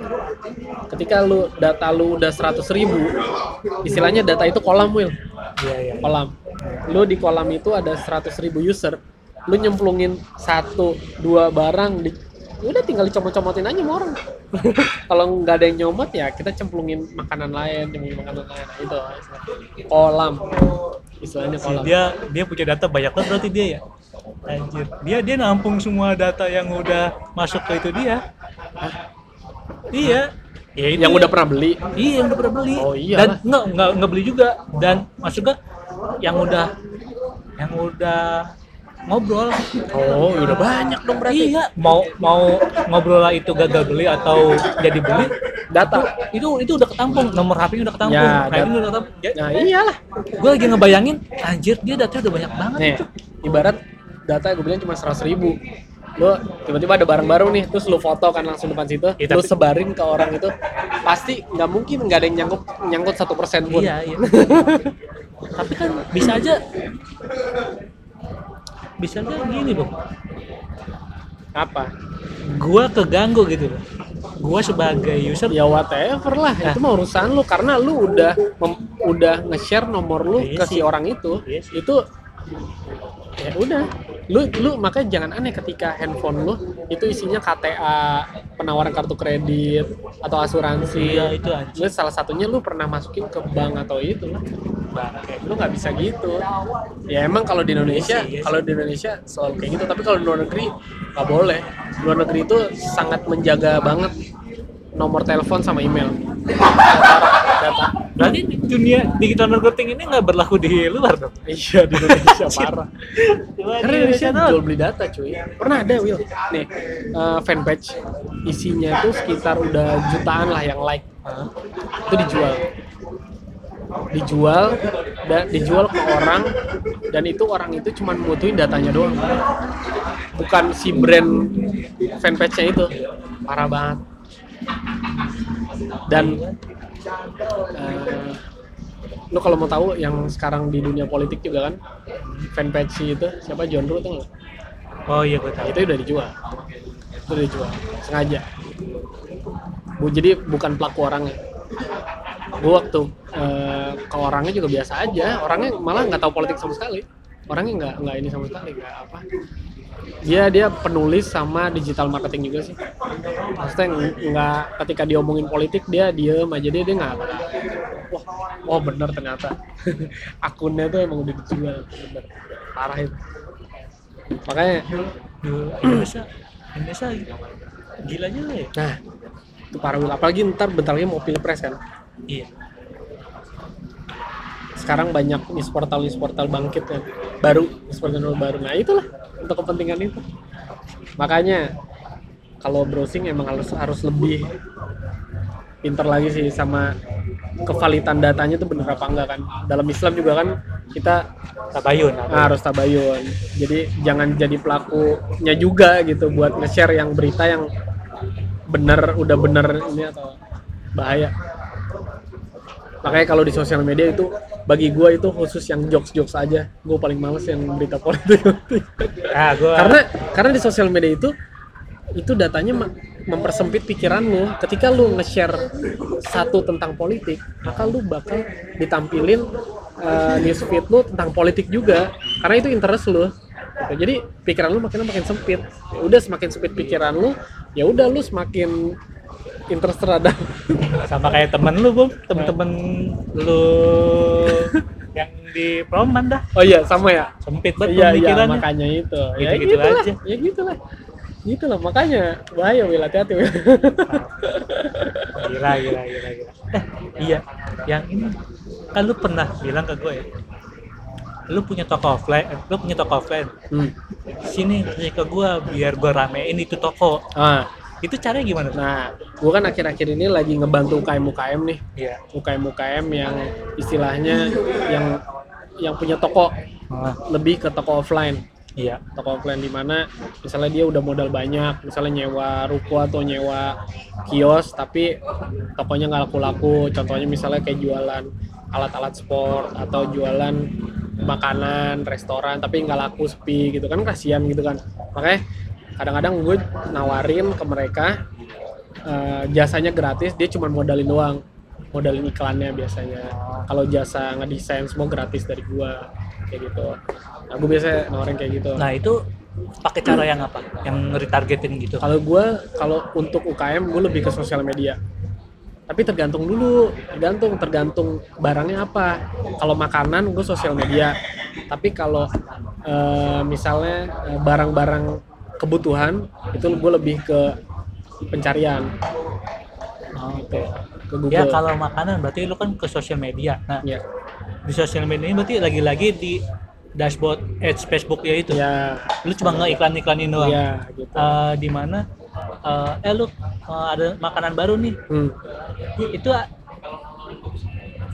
Speaker 2: Ketika lu data lu udah 100 ribu istilahnya data itu kolam Will
Speaker 1: iya iya.
Speaker 2: Kolam. Lu di kolam itu ada 100 ribu user. Lu nyemplungin satu dua barang di udah tinggal dicomot-comotin aja sama orang. Kalau nggak ada yang nyomot ya kita cemplungin makanan lain cemplungin makanan lain. Nah, itu kolam. Istilahnya kolam.
Speaker 1: dia dia punya data banyak banget berarti dia ya? Anjir. Dia dia nampung semua data yang udah masuk ke itu dia. Iya. Ya itu
Speaker 2: yang
Speaker 1: ya.
Speaker 2: udah pernah beli?
Speaker 1: Iya yang udah pernah beli.
Speaker 2: Oh, iya
Speaker 1: dan nggak nggak nggak beli juga. Dan maksudnya yang udah yang udah ngobrol.
Speaker 2: Oh ya udah banyak dong berarti.
Speaker 1: Iya. Mau mau ngobrol lah itu gagal beli atau jadi beli
Speaker 2: data.
Speaker 1: itu itu udah ketampung. Nomor HP-nya udah ketampung.
Speaker 2: Ya,
Speaker 1: nah itu udah ketampung. Ya,
Speaker 2: nah iyalah.
Speaker 1: gue lagi ngebayangin anjir dia datanya udah banyak banget
Speaker 2: nih ibarat data gue bilang cuma 100 ribu. Lo tiba-tiba ada barang baru nih terus lo foto kan langsung depan situ
Speaker 1: Ya,
Speaker 2: lo
Speaker 1: tapi-
Speaker 2: sebarin ke orang itu pasti nggak mungkin nggak ada yang nyangkut nyangkut satu persen pun.
Speaker 1: Iya, iya. Tapi kan bisa aja bisa aja gini loh.
Speaker 2: apa
Speaker 1: Gua keganggu gitu loh. Gua sebagai user
Speaker 2: ya whatever lah
Speaker 1: Nah.
Speaker 2: itu mah urusan lu karena lu udah mem- udah nge-share nomor lu
Speaker 1: Iya
Speaker 2: ke si orang itu
Speaker 1: Iya sih.
Speaker 2: itu ya udah. Lu lu makanya jangan aneh ketika handphone lu itu isinya KTA penawaran kartu kredit atau asuransi.
Speaker 1: Iya, itu anjing.
Speaker 2: lu salah satunya lu pernah masukin ke bank atau itu. Lah lu nggak bisa gitu. Ya emang kalau di Indonesia
Speaker 1: Iya sih, iya
Speaker 2: kalau di Indonesia selalu kayak gitu. Tapi kalau di luar negeri nggak boleh. Luar negeri itu sangat menjaga banget nomor telepon sama email data.
Speaker 1: Berarti dunia digital marketing ini nggak berlaku di luar dong?
Speaker 2: iya di Indonesia parah. Karena Indonesia jual beli data cuy. Pernah ada Will? Nih eh, fanpage isinya tuh sekitar udah jutaan lah yang like.
Speaker 1: Hah?
Speaker 2: itu dijual. Dijual dan dijual ke orang dan itu orang itu cuma butuhin datanya doang. Bukan si brand fanpage-nya itu. Parah banget. Dan eh, lu kalau mau tahu yang sekarang di dunia politik juga kan fanpage si itu siapa? John Doe tuh
Speaker 1: oh iya gue tahu.
Speaker 2: Itu udah dijual. Itu udah dijual. Sengaja. Bu jadi bukan pelaku orangnya. Gue waktu eh, ke orangnya juga biasa aja. Orangnya malah nggak tahu politik sama sekali. Orangnya nggak nggak ini sama sekali nggak apa dia dia penulis sama digital marketing juga sih. Maksudnya ng- nggak ketika diomongin politik dia diem aja dia dia nggak wah wah bener ternyata. Akunnya tuh emang udah dijual bener. Parah itu. Makanya
Speaker 1: Indonesia Indonesia gila juga ya?
Speaker 2: Nah, itu parah. Apalagi ntar bentar lagi mau pilpres kan.
Speaker 1: iya
Speaker 2: Sekarang banyak news portal news portal bangkit kan. Baru, news portal baru. Nah itulah untuk kepentingan itu. Makanya kalau browsing emang harus harus lebih pinter lagi sih sama kevalitan datanya tuh bener apa enggak kan. Dalam Islam juga kan kita
Speaker 1: tabayun
Speaker 2: harus tabayun. Jadi jangan jadi pelakunya juga gitu buat nge-share yang berita yang bener udah bener ini atau bahaya. Makanya kalau di sosial media itu bagi gua itu khusus yang jokes-jokes aja. Gue paling males yang berita politik.
Speaker 1: ah gue
Speaker 2: karena karena di sosial media itu itu datanya mempersempit pikiran lu. Ketika lu nge-share satu tentang politik, maka lu bakal ditampilin uh, newsfeed lu tentang politik juga. Karena itu interest lu. Gitu. Jadi pikiran lu makin makin sempit. Ya udah semakin sempit pikiran lu, ya udah lu semakin interest terhadap
Speaker 1: sama kayak temen lu bum temen-temen lu yang di proman dah
Speaker 2: Oh iya, sama ya.
Speaker 1: sempit banget
Speaker 2: Iya iya makanya itu. Ya
Speaker 1: Gitu-gitu
Speaker 2: gitu lah.
Speaker 1: aja.
Speaker 2: Ya gitu lah. Gitu lah makanya bahaya Wil hati-hati Wil.
Speaker 1: gila gila gila gila eh iya yang ini kan lu pernah bilang ke gue ya lu punya toko offline eh, lu punya toko offline
Speaker 2: Hmm.
Speaker 1: sini kasih ke gue biar gue ramein itu toko
Speaker 2: Ah,
Speaker 1: itu caranya gimana
Speaker 2: nah, gua kan akhir-akhir ini lagi ngebantu UKM-UKM nih.
Speaker 1: iya
Speaker 2: UKM-UKM yang istilahnya yang yang punya toko
Speaker 1: Ah,
Speaker 2: lebih ke toko offline.
Speaker 1: iya
Speaker 2: Toko offline di mana misalnya dia udah modal banyak, misalnya nyewa ruko atau nyewa kios tapi tokonya nggak laku-laku. Contohnya misalnya kayak jualan alat-alat sport atau jualan makanan, restoran tapi nggak laku sepi gitu kan kasihan gitu kan. Makanya kadang-kadang gue nawarin ke mereka eh, jasanya gratis, dia cuma modalin doang. Modalin iklannya biasanya. Kalau jasa ngedesain semua gratis dari gua kayak gitu. Nah, gue biasa nawarin kayak gitu.
Speaker 1: nah itu pakai cara yang apa yang retargetin gitu
Speaker 2: Kalau gua kalau untuk UKM gue lebih ke sosial media. Tapi tergantung dulu, tergantung tergantung barangnya apa. Kalau makanan gue sosial media. Tapi kalau eh, misalnya eh, barang-barang kebutuhan itu gue lebih ke pencarian.
Speaker 1: Oh,
Speaker 2: gitu ke Google.
Speaker 1: ya kalau makanan berarti lu kan ke sosial media. Nah
Speaker 2: Ya,
Speaker 1: di sosial media ini berarti lagi-lagi di dashboard ads Facebook ya itu?
Speaker 2: Ya,
Speaker 1: lu cuma ngeiklan-iklanin doang?
Speaker 2: Ya, gitu.
Speaker 1: Eh, di mana eh, eh lu eh, ada makanan baru nih.
Speaker 2: Hmm.
Speaker 1: itu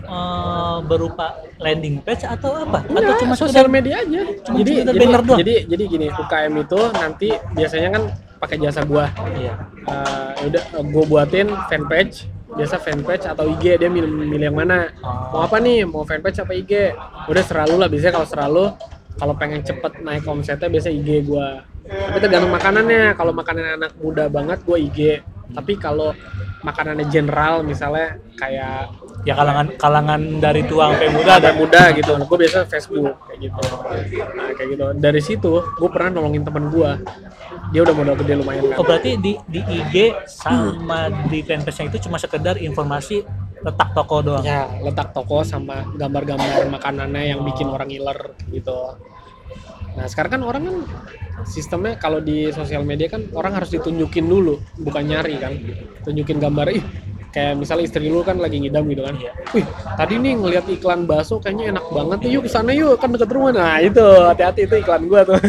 Speaker 1: eh, berupa landing page atau apa atau
Speaker 2: Enggak,
Speaker 1: cuma
Speaker 2: sosial media aja.
Speaker 1: cuma
Speaker 2: jadi jadi,
Speaker 1: banner doang?
Speaker 2: jadi jadi gini, UKM itu nanti biasanya kan pakai jasa gua.
Speaker 1: iya
Speaker 2: Eh, ya udah eh, gua buatin fanpage, biasa fanpage atau IG dia milih, milih yang mana. Mau apa nih? Mau fanpage apa IG? Udah seralu lah biasanya kalau seralu kalau pengen cepet naik omsetnya biasa IG gua. Tapi tergantung makanannya. Kalau makanan anak muda banget gua IG. Tapi kalau makanannya general misalnya kayak
Speaker 1: ya kalangan kalangan dari tua sampai muda
Speaker 2: ada. muda gitu. Gue biasa Facebook kayak gitu. Nah kayak gitu. Dari situ gue pernah nolongin teman gue dia udah modal gede lumayan
Speaker 1: oh
Speaker 2: kan
Speaker 1: berarti di di IG sama di fanpage itu cuma sekedar informasi letak toko doang?
Speaker 2: Ya letak toko sama gambar-gambar makanannya yang bikin orang ngiler gitu nah sekarang kan orang kan sistemnya kalau di sosial media kan orang harus ditunjukin dulu bukan nyari kan. Tunjukin gambar ih kayak misalnya istri lu kan lagi ngidam gitu kan.
Speaker 1: Iya.
Speaker 2: wih tadi nih ngelihat iklan bakso kayaknya enak banget nih yuk ke sana yuk kan deket rumah. Nah itu hati-hati itu iklan gua tuh.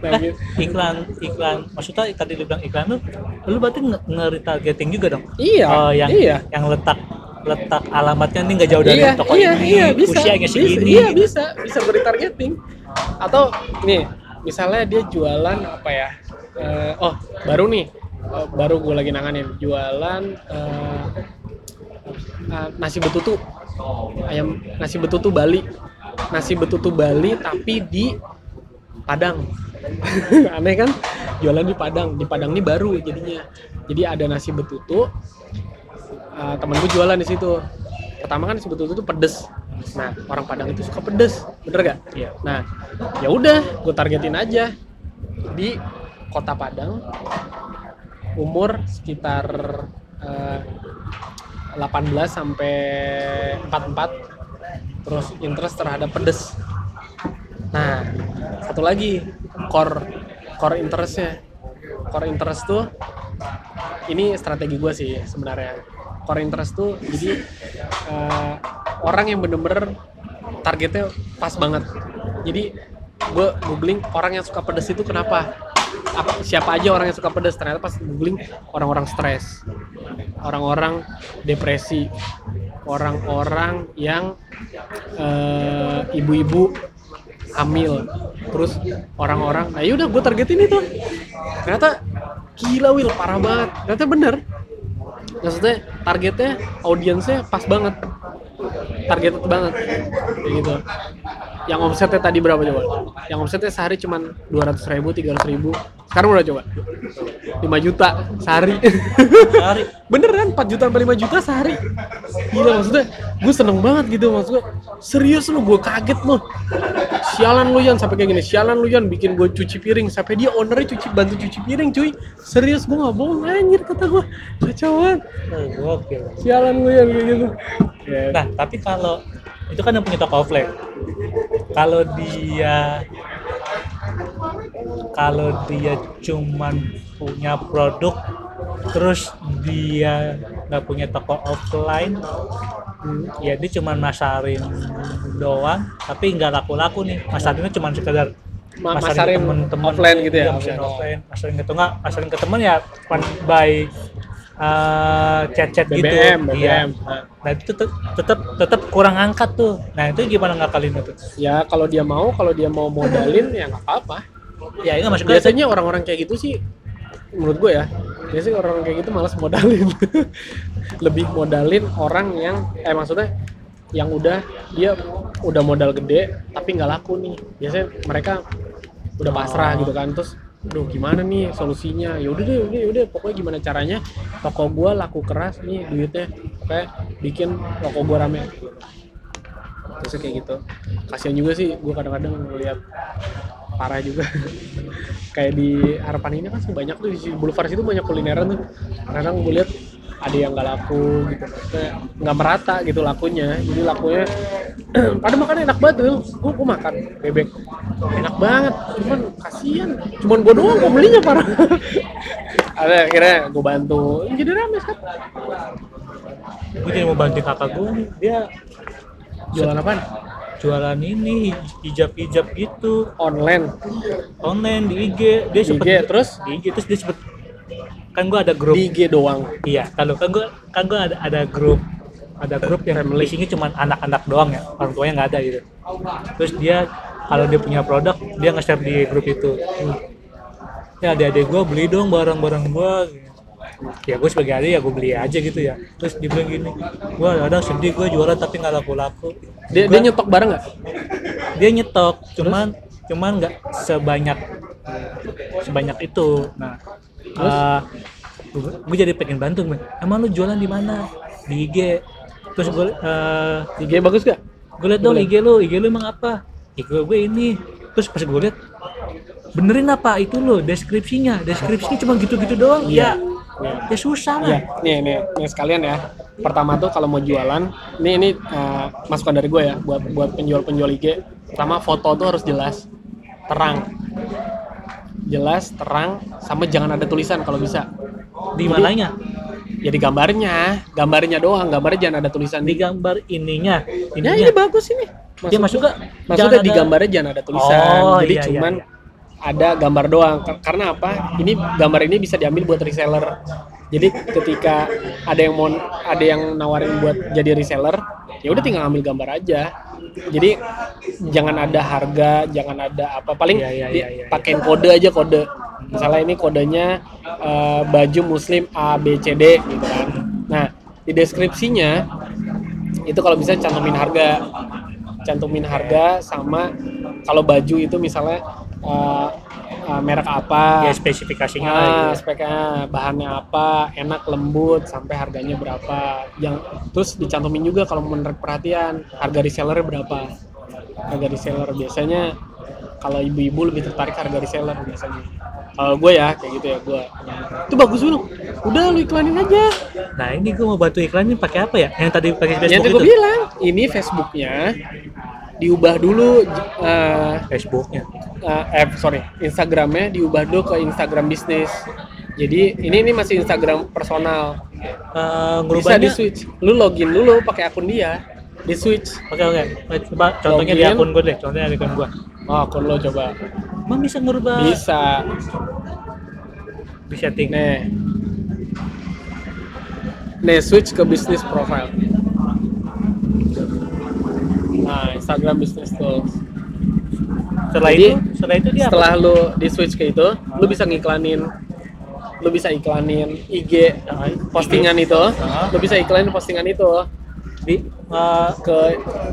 Speaker 2: Nah,
Speaker 1: Eh,
Speaker 2: gitu.
Speaker 1: iklan iklan. Maksudnya tadi lu bilang iklan lu lu berarti nge- nge-retargeting juga dong?
Speaker 2: Iya
Speaker 1: Oh, yang
Speaker 2: iya.
Speaker 1: yang letak letak alamatnya nih nggak jauh dari
Speaker 2: iya,
Speaker 1: toko
Speaker 2: iya,
Speaker 1: ini
Speaker 2: iya, bisa,
Speaker 1: usianya
Speaker 2: bisa,
Speaker 1: segini
Speaker 2: iya
Speaker 1: gitu.
Speaker 2: bisa bisa gue retargeting atau nih misalnya dia jualan apa ya? Eh, oh baru nih. Eh, baru gue lagi nanganin. Jualan eh, eh, nasi betutu. Ayam nasi betutu Bali. Nasi betutu Bali tapi di Padang. Aneh kan? Jualan di Padang. Di Padang ini baru jadinya. Jadi ada nasi betutu uh, temen gue jualan di situ pertama kan betutu itu pedes. Nah orang Padang itu suka pedes bener gak
Speaker 1: Iya.
Speaker 2: nah ya udah gue targetin aja. Di kota Padang umur sekitar uh, 18 sampai 44 terus interest terhadap pedes. Nah satu lagi core core interestnya. Core interest tuh ini strategi gue sih sebenarnya core interest tuh jadi eh, orang yang bener-bener targetnya pas banget. Jadi gue googling orang yang suka pedes itu kenapa? Apa- siapa aja orang yang suka pedes? Ternyata pas googling orang-orang stres orang-orang depresi orang-orang yang eh, ibu-ibu hamil terus orang-orang nah yaudah gue targetin itu. Ternyata gila Will parah banget. Ternyata bener. Maksudnya targetnya audiensnya pas banget. Targeted banget. Kayak gitu. Yang omsetnya tadi berapa coba? Yang omsetnya sehari cuman 200 ribu 300 ribu sekarang udah coba? 5 juta sehari.
Speaker 1: Sehari.
Speaker 2: beneran 4 juta sampai 5 juta sehari. Gila maksudnya gue seneng banget gitu maksudnya serius lu gue kaget lu sialan lu Yan sampai kayak gini. Sialan lu Yan bikin gue cuci piring. Sampai dia ownernya cuci bantu cuci piring cuy. Serius gue nggak bohong anjir kata gue kacau banget
Speaker 1: Oh, gokil.
Speaker 2: sialan lu Yan kayak gitu.
Speaker 1: Nah, tapi kalau itu kan yang punya toko offline. Kalau dia kalau dia cuman punya produk terus dia nggak punya toko offline ya dia cuman masarin doang tapi nggak laku-laku nih masarinnya cuman sekedar
Speaker 2: Ma-
Speaker 1: masarin,
Speaker 2: masarin
Speaker 1: temen-temen
Speaker 2: offline gitu ya?
Speaker 1: Iya, masarin offline masarin ke tengah masarin ke temen ya cuman by uh, chat-chat gitu
Speaker 2: BBM
Speaker 1: Iya.
Speaker 2: BBM
Speaker 1: Nah itu tetap tetap kurang angkat tuh. Nah itu gimana ngakalin itu?
Speaker 2: ya kalau dia mau kalau dia mau modalin ya nggak apa-apa
Speaker 1: Ya maksudnya
Speaker 2: biasanya orang-orang kayak gitu sih menurut gue ya biasanya orang kayak gitu malas modalin lebih modalin orang yang eh maksudnya yang udah dia udah modal gede tapi nggak laku nih biasanya mereka udah pasrah gitu kan terus Duh gimana nih solusinya? Ya udah deh, udah, udah pokoknya gimana caranya toko gua laku keras nih duitnya, kayak bikin toko gua rame. Terus kayak gitu. Kasian juga sih gua kadang-kadang ngeliat parah juga. kayak di harapan ini kan sih banyak tuh di boulevard situ banyak kulineran tuh. Kadang gue lihat ada yang nggak laku gitu, maksudnya nggak merata gitu lakunya. Jadi lakunya kadang makan enak banget tuh. Gue gue makan bebek enak banget, cuman kasihan. Cuman gue doang gue belinya parah. ada akhirnya gue bantu, jadi rame kan.
Speaker 1: gue jadi mau bantu kakak gue. Dia
Speaker 2: Jualan apaan?
Speaker 1: Jualan ini hijab-hijab gitu.
Speaker 2: Online.
Speaker 1: online di IG dia
Speaker 2: Di
Speaker 1: sempet
Speaker 2: IG, terus?
Speaker 1: di IG terus dia sempet kan gue ada grup.
Speaker 2: Di IG doang.
Speaker 1: iya kalau kan gue kan gue ada ada grup. Ada grup yang
Speaker 2: Family.
Speaker 1: isinya cuma anak-anak doang ya. Orang tuanya nggak ada gitu. Terus dia kalau dia punya produk dia nge-share di grup itu. Ya adik-adik gue beli dong barang-barang gue ya gue sebagai adik ya gue beli aja gitu ya. Terus dia bilang gini gue kadang sedih gue jualan tapi nggak laku-laku
Speaker 2: Dia,
Speaker 1: Gua-
Speaker 2: dia nyetok barang nggak?
Speaker 1: dia nyetok cuman cuman nggak sebanyak sebanyak itu. Nah gue jadi pengen bantu men. emang lu jualan di mana? Di IG terus gue uh,
Speaker 2: Di IG bagus gak?
Speaker 1: gue liat dong IG lu IG lu emang apa? IG gue ini. Terus pas gue liat benerin apa? Itu lo deskripsinya. Deskripsinya cuma gitu-gitu doang.
Speaker 2: Iya.
Speaker 1: ya ya susah lah
Speaker 2: Iya, nih, nih, nih sekalian ya. Pertama tuh kalau mau jualan, ini ini eh, masukan dari gue ya buat buat penjual-penjual IG. Pertama foto tuh harus jelas, terang, jelas, terang, sama jangan ada tulisan kalau bisa.
Speaker 1: di mananya
Speaker 2: Ya di gambarnya, gambarnya doang, gambarnya jangan ada tulisan
Speaker 1: di gambar ininya
Speaker 2: Ya
Speaker 1: ininya
Speaker 2: ini bagus ini.
Speaker 1: dia masuk gak
Speaker 2: Maksudnya di gambarnya jangan ada tulisan.
Speaker 1: Oh,
Speaker 2: Jadi
Speaker 1: iya, iya,
Speaker 2: cuman
Speaker 1: iya.
Speaker 2: Ada gambar doang. Ka- Karena apa? Ini gambar ini bisa diambil buat reseller. Jadi ketika ada yang mau ada yang nawarin buat jadi reseller, ya udah tinggal ambil gambar aja. Jadi jangan ada harga, jangan ada apa. Paling
Speaker 1: Iya, iya,
Speaker 2: di-
Speaker 1: iya, iya.
Speaker 2: pakein kode aja kode. Misalnya ini kodenya eh, baju muslim A B C D gitu kan. Nah, di deskripsinya itu kalau bisa cantumin harga cantumin harga sama kalau baju itu misalnya eh, eh, merek apa?
Speaker 1: Ya spesifikasinya
Speaker 2: speknya bahannya apa? Enak lembut sampai harganya berapa? Yang terus dicantumin juga kalau menarik perhatian harga resellernya berapa? Harga reseller biasanya kalau ibu-ibu lebih tertarik harga reseller biasanya. Kalau gue ya kayak gitu ya gue itu bagus dulu udah lu iklanin aja.
Speaker 1: Nah ini gue mau bantu iklannya pakai apa ya? Yang tadi pakai
Speaker 2: yang
Speaker 1: Facebook
Speaker 2: tadi
Speaker 1: itu?
Speaker 2: gue bilang ini Facebooknya diubah dulu eh,
Speaker 1: Facebooknya
Speaker 2: eh, eh sorry Instagramnya diubah dulu ke Instagram bisnis. Jadi ini ini masih Instagram personal.
Speaker 1: Eh,
Speaker 2: bisa di switch lu login dulu pakai akun dia di switch
Speaker 1: oke oke. Eh, coba contohnya di
Speaker 2: Login.
Speaker 1: akun gue deh. Contohnya di akun gue
Speaker 2: oh akun lo coba.
Speaker 1: Emang bisa ngerubah?
Speaker 2: Bisa.
Speaker 1: Di setting.
Speaker 2: Nih. Nih switch ke bisnis profile nah Instagram business tools
Speaker 1: setelah
Speaker 2: Jadi,
Speaker 1: itu setelah itu dia
Speaker 2: setelah lu di switch ke itu lu bisa ngiklanin lu bisa iklanin IG
Speaker 1: apa?
Speaker 2: postingan itu.
Speaker 1: Ah.
Speaker 2: lu bisa iklanin postingan itu.
Speaker 1: Di eh,
Speaker 2: ke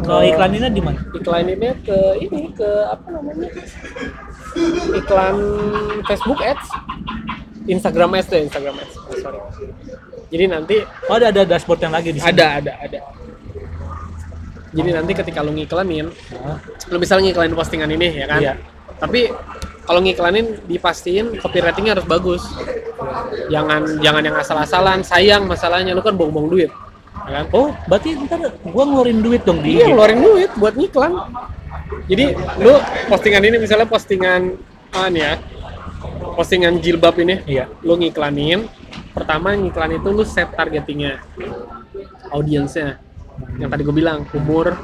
Speaker 1: ke iklaninnya di mana?
Speaker 2: Iklaninnya ke ini ke apa namanya? Iklan Facebook Ads. Instagram Ads deh Instagram Ads. Oh, sorry. Jadi nanti
Speaker 1: oh ada ada dashboard yang lagi di sini?
Speaker 2: Ada ada ada jadi nanti ketika lu ngiklanin
Speaker 1: Ah,
Speaker 2: lu bisa ngiklanin postingan ini ya kan?
Speaker 1: Iya.
Speaker 2: tapi kalau ngiklanin dipastiin copywritingnya harus bagus. Jangan jangan yang asal-asalan sayang masalahnya lu kan buang-buang duit ya kan?
Speaker 1: Oh berarti ntar gua ngeluarin duit dong di
Speaker 2: iya ngeluarin duit buat ngiklan. Jadi lu postingan ini misalnya postingan ah nih ya postingan jilbab ini
Speaker 1: iya.
Speaker 2: lu ngiklanin pertama ngiklan itu lu set targetingnya audiensnya yang tadi gue bilang umur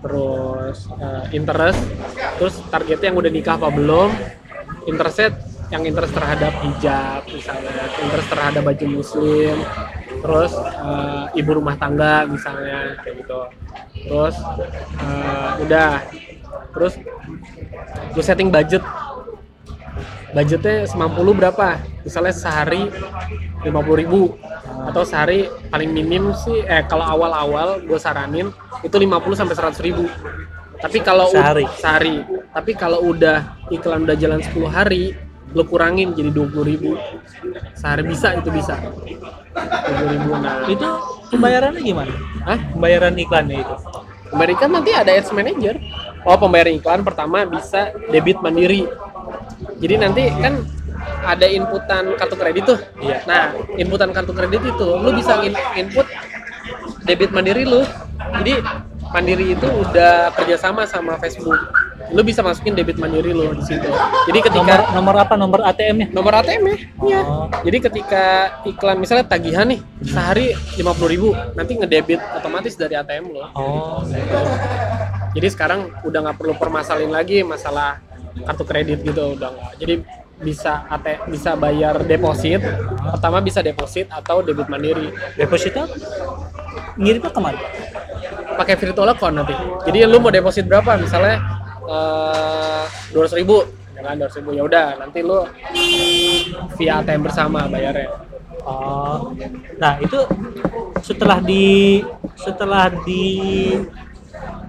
Speaker 2: terus eh, interest terus targetnya yang udah nikah apa belum interest yang interest terhadap hijab misalnya interest terhadap baju muslim terus eh, ibu rumah tangga misalnya kayak gitu. Terus eh, udah. Terus lu setting budget budgetnya semampu lu berapa? Misalnya sehari 50.000 ribu. Atau sehari paling minim sih eh kalau awal-awal gue saranin itu 50 sampai 100 ribu. Tapi kalau
Speaker 1: Sehari?
Speaker 2: sehari. Tapi kalau udah iklan udah jalan 10 hari lu kurangin jadi 20.000 ribu. Sehari bisa itu bisa. 20.000 ribu. Nah
Speaker 1: itu pembayarannya gimana?
Speaker 2: Hah?
Speaker 1: pembayaran iklannya itu?
Speaker 2: Amerika nanti ada ads manager. Oh, pembayaran iklan pertama bisa debit mandiri. Jadi nanti kan ada inputan kartu kredit tuh.
Speaker 1: Iya.
Speaker 2: Nah, inputan kartu kredit itu lu bisa in- input debit mandiri lu. Jadi mandiri itu udah kerjasama sama Facebook. Lu bisa masukin debit mandiri lu di situ. Jadi
Speaker 1: nomor
Speaker 2: ketika
Speaker 1: nomor apa nomor ATM-nya
Speaker 2: nomor ATM ya, iya.
Speaker 1: Oh.
Speaker 2: Jadi ketika iklan misalnya tagihan nih sehari 50.000 nanti ngedebit otomatis dari ATM lo.
Speaker 1: oh
Speaker 2: Jadi sekarang udah nggak perlu permasalahin lagi masalah kartu kredit gitu udah nggak. Jadi bisa AT bisa bayar deposit. Pertama bisa deposit atau debit mandiri.
Speaker 1: depositnya ngirimnya ke mana
Speaker 2: Pakai virtual account nanti. Jadi lu mau deposit berapa? Misalnya dua ratus ribu, ya kan dua ribu ya udah nanti lu via ATM bersama bayarnya.
Speaker 1: Oh, nah itu setelah di setelah di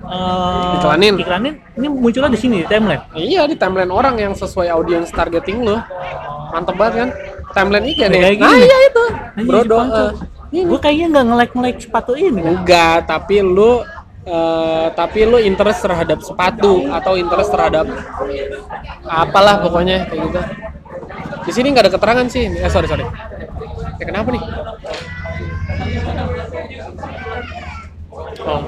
Speaker 1: eh,
Speaker 2: Iklanin.
Speaker 1: iklanin, ini munculnya di sini di timeline.
Speaker 2: Iya di timeline orang yang sesuai audience targeting lu. Mantep banget kan? Timeline IG nih. Nah iya itu.
Speaker 1: Anjing,
Speaker 2: Brodo.
Speaker 1: sepatu.
Speaker 2: eh.
Speaker 1: Gue kayaknya nggak nge-like nge-like sepatu ini kan.
Speaker 2: Enggak, tapi lu eh, tapi lu interest terhadap sepatu atau interest terhadap apalah pokoknya kayak gitu. Di sini nggak ada keterangan sih. Eh sorry sorry. Ya, kenapa nih? Oh.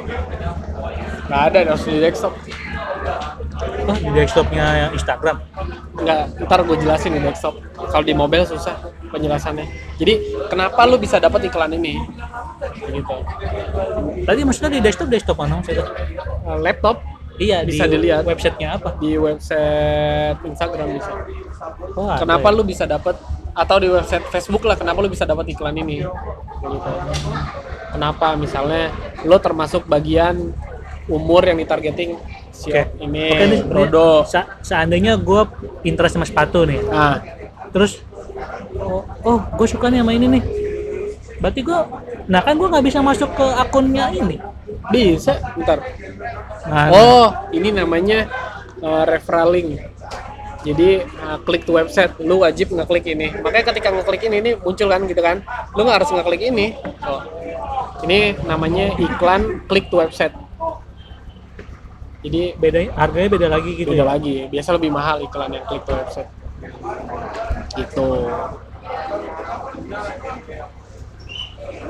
Speaker 2: Nggak ada harus di desktop.
Speaker 1: Oh, di desktopnya Instagram.
Speaker 2: Nggak, ntar gue jelasin di desktop. Kalau di mobile susah penjelasannya. Jadi kenapa lu bisa dapat iklan ini? Gitu.
Speaker 1: Tadi maksudnya di desktop desktop mana maksudnya?
Speaker 2: Eh, laptop
Speaker 1: Iya,
Speaker 2: Bisa
Speaker 1: di
Speaker 2: dilihat.
Speaker 1: websitenya apa?
Speaker 2: di website Instagram bisa.
Speaker 1: Oh,
Speaker 2: Kenapa
Speaker 1: ya?
Speaker 2: lu bisa dapat atau di website Facebook lah kenapa lu bisa dapat iklan ini? Gitu. Kenapa misalnya lo termasuk bagian umur yang ditargeting si
Speaker 1: Oke.
Speaker 2: ini
Speaker 1: Oke, nih,
Speaker 2: Brodo.
Speaker 1: Sa- seandainya gue interest sama sepatu nih,
Speaker 2: Nah,
Speaker 1: terus oh, oh gue suka nih sama ini nih. Berarti gue, nah kan gue nggak bisa masuk ke akunnya ini.
Speaker 2: bisa ntar.
Speaker 1: Nah,
Speaker 2: Oh, ini namanya uh, referral link. Jadi uh, klik to website, lu wajib ngeklik ini. Makanya ketika ngeklik ini, ini muncul kan gitu kan. Lu nggak harus ngeklik ini. Oh. Ini namanya iklan klik to website. Jadi
Speaker 1: beda harganya beda lagi gitu.
Speaker 2: beda
Speaker 1: ya?
Speaker 2: lagi. Biasa lebih mahal iklan yang klik to website. Gitu.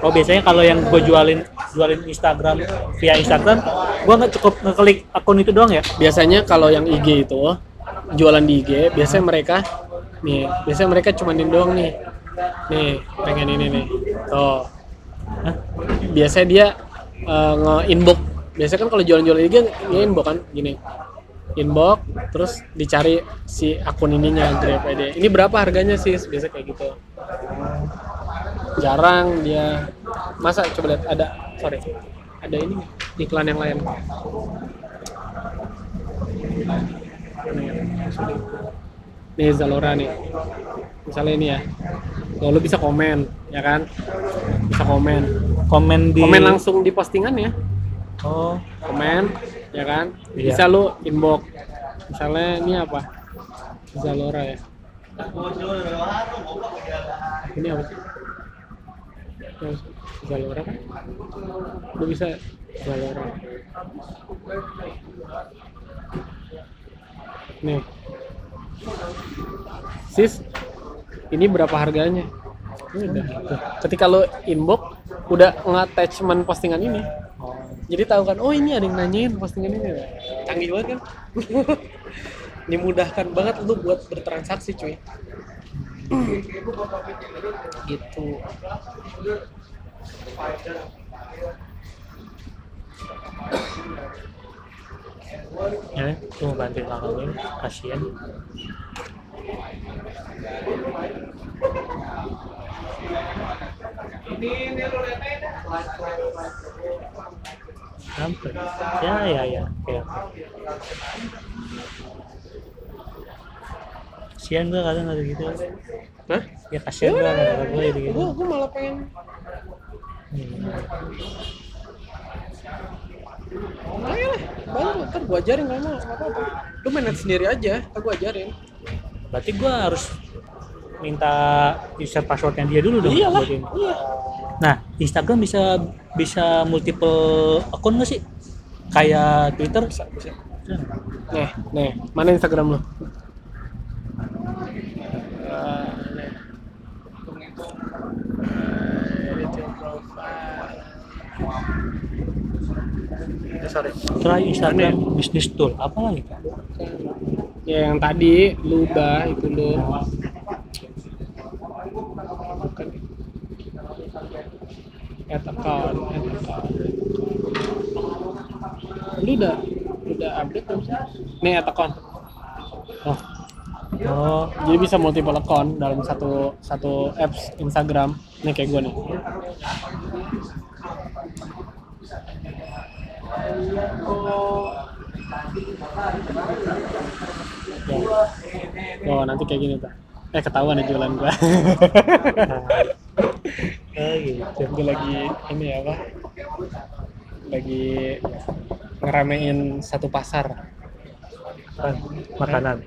Speaker 1: Oh biasanya kalau yang gue jualin jualin Instagram via Instagram, gue nggak cukup ngeklik akun itu doang ya?
Speaker 2: Biasanya kalau yang IG itu jualan di IG, biasanya mereka nih, biasanya mereka cumanin doang nih. Nih, pengen ini nih. Tuh.
Speaker 1: Hah?
Speaker 2: biasanya dia uh, nge-inbox biasanya kan kalau jualan-jualan IG nge-inbox kan gini. Inbox terus dicari si akun ininya Grab ID ini berapa harganya sih? Biasa kayak gitu. Jarang dia. Masa coba lihat ada sorry ada ini iklan yang lain. Nih Zalora nih. Misalnya ini ya. Lu bisa komen ya kan? Bisa komen.
Speaker 1: Komen di
Speaker 2: komen langsung di postingan ya
Speaker 1: Oh,
Speaker 2: komen ya kan?
Speaker 1: Iya.
Speaker 2: bisa lu inbox. Misalnya ini apa? Zalora ya? Ini apa sih? Zalora kan lu bisa Zalora nih. Sis ini berapa harganya? Udah. Ketika lo inbox udah nge-attachment postingan ini jadi tahu kan oh ini ada yang nanyain postingan ini. Canggih banget kan? Dimudahkan banget lu buat bertransaksi cuy. Gitu.
Speaker 1: Ya, tuh mau bantuin kakak gue, kasihan. Sampai. Ya, ya, ya. Oke, oke. Kasihan gue kadang ada gitu.
Speaker 2: Hah?
Speaker 1: Ya kasihan gue ada gue gitu.
Speaker 2: gue gue malah pengen
Speaker 1: Hmm.
Speaker 2: ayo lah bantu ntar gue ajarin kalau mau apa-apa lu manage sendiri aja ntar gue ajarin
Speaker 1: Berarti gue harus minta user passwordnya dia dulu dong.
Speaker 2: iyalah iya
Speaker 1: Nah, Instagram bisa bisa multiple akun nggak sih? Kayak Twitter? Bisa.
Speaker 2: nih nih mana Instagram lu Eh, sorry
Speaker 1: Try Instagram Business Tool. Apa lagi?
Speaker 2: ya yang tadi lu ubah itu lu add account lu udah udah update belum sih nih account
Speaker 1: Oh. Oh,
Speaker 2: jadi bisa multiple account dalam satu satu apps Instagram nih kayak gue nih Ya. Oh nanti kayak gini tuh. Eh ketahuan nih jualan gua.
Speaker 1: oh gitu.
Speaker 2: lagi ini ya apa? Lagi ngeramein satu pasar.
Speaker 1: Makanan.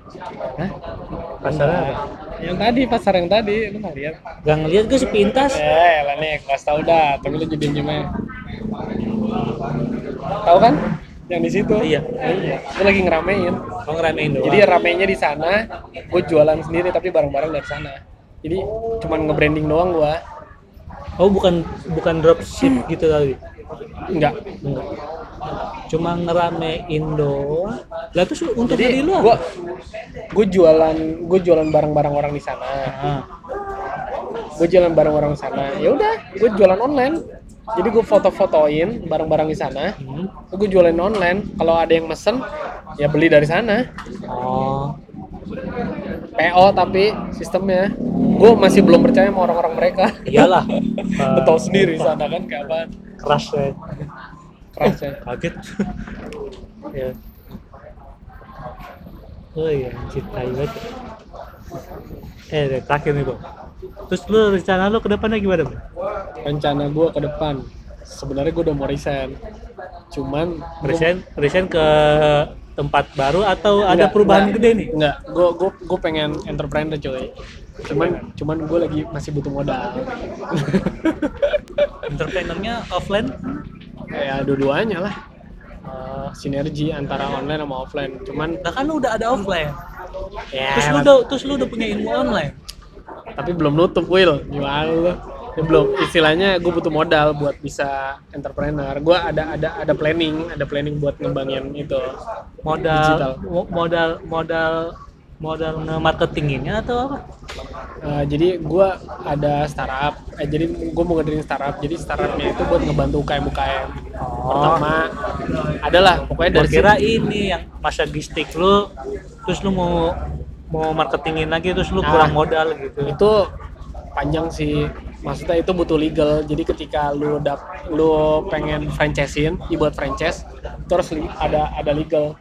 Speaker 2: Hah?
Speaker 1: Pasar apa?
Speaker 2: Yang tadi pasar yang tadi lu nggak lihat?
Speaker 1: Gak ngeliat gue sepintas.
Speaker 2: Eh, lah nih, kelas tahu dah, tapi lu jadi gimana? Tahu kan? Yang di situ.
Speaker 1: Iya.
Speaker 2: Iya. Gue lagi ngeramein.
Speaker 1: Mau ngeramein doang.
Speaker 2: Jadi ramenya di sana, gue jualan sendiri tapi barang-barang dari sana. Jadi cuman nge-branding doang gua.
Speaker 1: oh bukan bukan dropship gitu kali.
Speaker 2: Enggak.
Speaker 1: Enggak. Cuma ngeramein doang. Lah terus untuk
Speaker 2: Jadi
Speaker 1: diri lu
Speaker 2: gua gue jualan gue jualan barang-barang orang di sana.
Speaker 1: Ah.
Speaker 2: Gue jualan barang orang sana. Ya udah, gue jualan online. Jadi gue foto-fotoin barang-barang di sana
Speaker 1: Hmm.
Speaker 2: gue jualin online kalau ada yang mesen ya beli dari sana
Speaker 1: Oh.
Speaker 2: PO tapi sistemnya gue masih belum percaya sama orang-orang mereka
Speaker 1: Iyalah.
Speaker 2: Tau sendiri sana kan kayak apaan
Speaker 1: keras ya.
Speaker 2: keras ya
Speaker 1: Kaget. ya. Oh iya, cintai banget. Eh, terakhir nih, Bang. Terus lu rencana lu ke depannya gimana, Bang?
Speaker 2: rencana gue ke depan sebenarnya gue udah mau resign cuman gua-
Speaker 1: Resign, resign ke tempat baru atau ada
Speaker 2: Enggak,
Speaker 1: perubahan
Speaker 2: enggak,
Speaker 1: gede nih?
Speaker 2: Enggak, gue gue gue pengen entrepreneur coy. Cuman cuman gue lagi masih butuh modal.
Speaker 1: Entrepreneurnya offline?
Speaker 2: ya dua-duanya lah. Eh, sinergi antara online sama offline. Cuman
Speaker 1: Nah kan lu udah ada offline.
Speaker 2: ya
Speaker 1: Terus lu udah terus lu udah punya ilmu online.
Speaker 2: Tapi belum nutup Will. Gimana lu? Ya, belum istilahnya gue butuh modal buat bisa entrepreneur. Gue ada ada ada planning, ada planning buat ngembangin itu. Digital.
Speaker 1: Modal mo- modal modal modal nge-marketinginnya atau apa?
Speaker 2: Eh, jadi gue ada startup. Eh, jadi gue mau ngadain startup. Jadi startupnya itu buat ngebantu UKM UKM.
Speaker 1: Oh,
Speaker 2: Pertama adalah pokoknya
Speaker 1: gua
Speaker 2: dari
Speaker 1: kira
Speaker 2: situ-
Speaker 1: ini yang masa gistik lu terus lu mau mau marketingin lagi terus lu
Speaker 2: Nah.
Speaker 1: kurang modal gitu.
Speaker 2: itu panjang sih. Maksudnya itu butuh legal. Jadi ketika lu dap lu pengen franchisein dibuat franchise terus li- ada ada legal.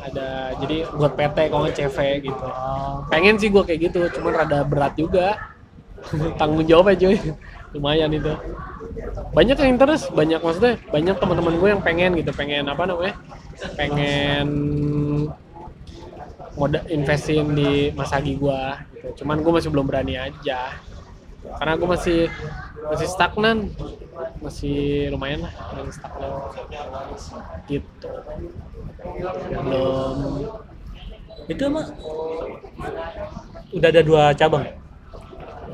Speaker 2: Ada jadi buat PT kalau nggak CV gitu.
Speaker 1: Oh,
Speaker 2: pengen sih gue kayak gitu cuman rada berat juga. Tanggung jawab aja cuy. Lumayan itu. Banyak yang interest banyak maksudnya banyak teman-teman gue yang pengen gitu. Pengen apa namanya? Pengen modal investin di Masagi gue gitu. cuman gue masih belum berani aja karena gue masih masih stagnan masih lumayan lah masih stagnan gitu belum
Speaker 1: itu emang udah ada dua cabang ya?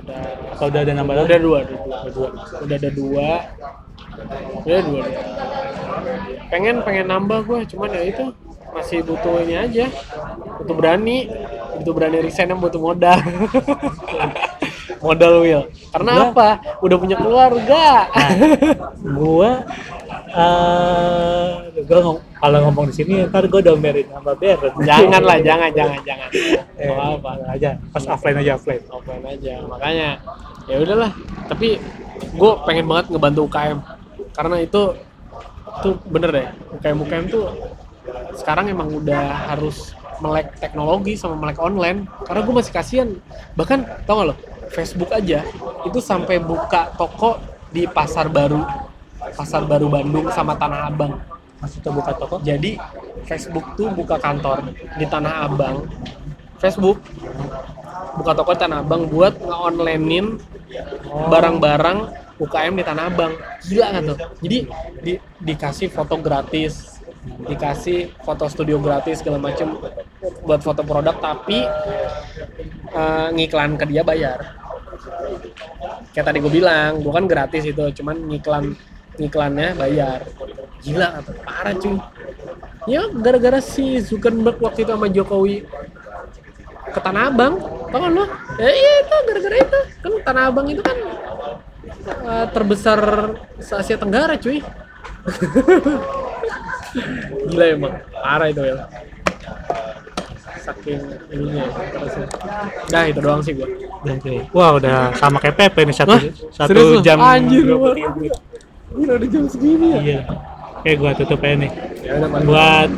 Speaker 2: udah
Speaker 1: Atau udah ada nambah lagi?
Speaker 2: udah dua, udah dua, dua. udah ada dua udah dua. pengen pengen nambah gue cuman ya itu masih butuh ini aja. Butuh berani. Butuh berani resign yang butuh modal. Modal Will karena
Speaker 1: Gua-
Speaker 2: apa? Udah punya keluarga.
Speaker 1: Gua eh gua ngom- kalau ngomong di sini ntar gua domelin sama Beren
Speaker 2: jangan lah jangan jangan jangan.
Speaker 1: Eh,
Speaker 2: apa
Speaker 1: aja. Pas offline aja offline.
Speaker 2: Offline aja. Makanya ya udahlah. Tapi gue pengen banget ngebantu UKM karena itu itu bener deh. UKM UKM tuh sekarang emang udah harus melek teknologi sama melek online. Karena gue masih kasihan. Bahkan tau gak lo? Facebook aja itu sampai buka toko di pasar baru. Pasar baru Bandung sama Tanah Abang.
Speaker 1: Masih terbuka toko?
Speaker 2: Jadi Facebook tuh buka kantor di Tanah Abang. Facebook buka toko di Tanah Abang buat nge-onlinein barang-barang UKM di Tanah Abang. Gila kan tuh? Jadi di, dikasih foto gratis, dikasih foto studio gratis segala macem buat foto produk tapi eh, ngiklan ke dia bayar. Kayak tadi gue bilang, gue kan gratis itu, cuman ngiklan ngiklannya bayar. Gila tuh? Parah cuy. Ya gara-gara si Zuckerberg waktu itu sama Jokowi ke Tanah Abang, tau kan lo? Ya iya itu gara-gara itu kan Tanah Abang itu kan eh, terbesar se Asia Tenggara cuy. Gila emang, parah itu ya. Saking ininya ya, terusnya. Dah itu doang sih gua.
Speaker 1: Oke. Wah udah sama kayak Pepe nih satu
Speaker 2: Hah?
Speaker 1: satu
Speaker 2: Serius
Speaker 1: jam
Speaker 2: Anjir,
Speaker 1: 20
Speaker 2: Bang.
Speaker 1: menit.
Speaker 2: Gila udah jam segini ya.
Speaker 1: Iya. Oke gua tutup aja nih.
Speaker 2: Ya
Speaker 1: Buat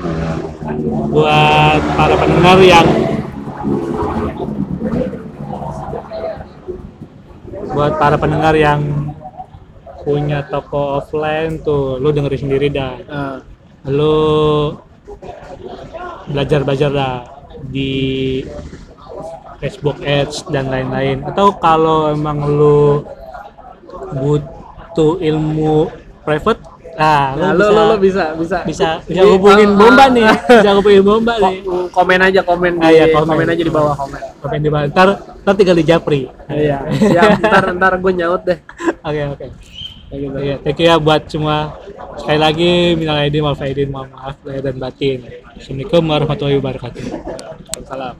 Speaker 1: buat para pendengar yang buat para pendengar yang punya toko offline tuh lu dengerin sendiri dah
Speaker 2: Ah,
Speaker 1: lu belajar belajar dah di Facebook Ads dan lain-lain atau kalau emang lu butuh ilmu private nah,
Speaker 2: Nah,
Speaker 1: lu
Speaker 2: lo,
Speaker 1: bisa,
Speaker 2: lo, lo bisa bisa
Speaker 1: bisa bisa hubungin
Speaker 2: ah,
Speaker 1: bomba
Speaker 2: ah,
Speaker 1: nih
Speaker 2: ah.
Speaker 1: bisa hubungin bomba nih
Speaker 2: Ko- komen aja komen di
Speaker 1: Ah, iya, komen.
Speaker 2: komen. aja di bawah komen.
Speaker 1: komen di bawah ntar ntar tinggal di japri
Speaker 2: Iya, siap ntar ntar gue nyaut deh.
Speaker 1: oke oke
Speaker 2: Gitu.
Speaker 1: Iya, thank you ya buat semua. Sekali lagi minal aidin wal faidin, mohon maaf lahir dan batin. Assalamualaikum warahmatullahi wabarakatuh.
Speaker 2: Salam.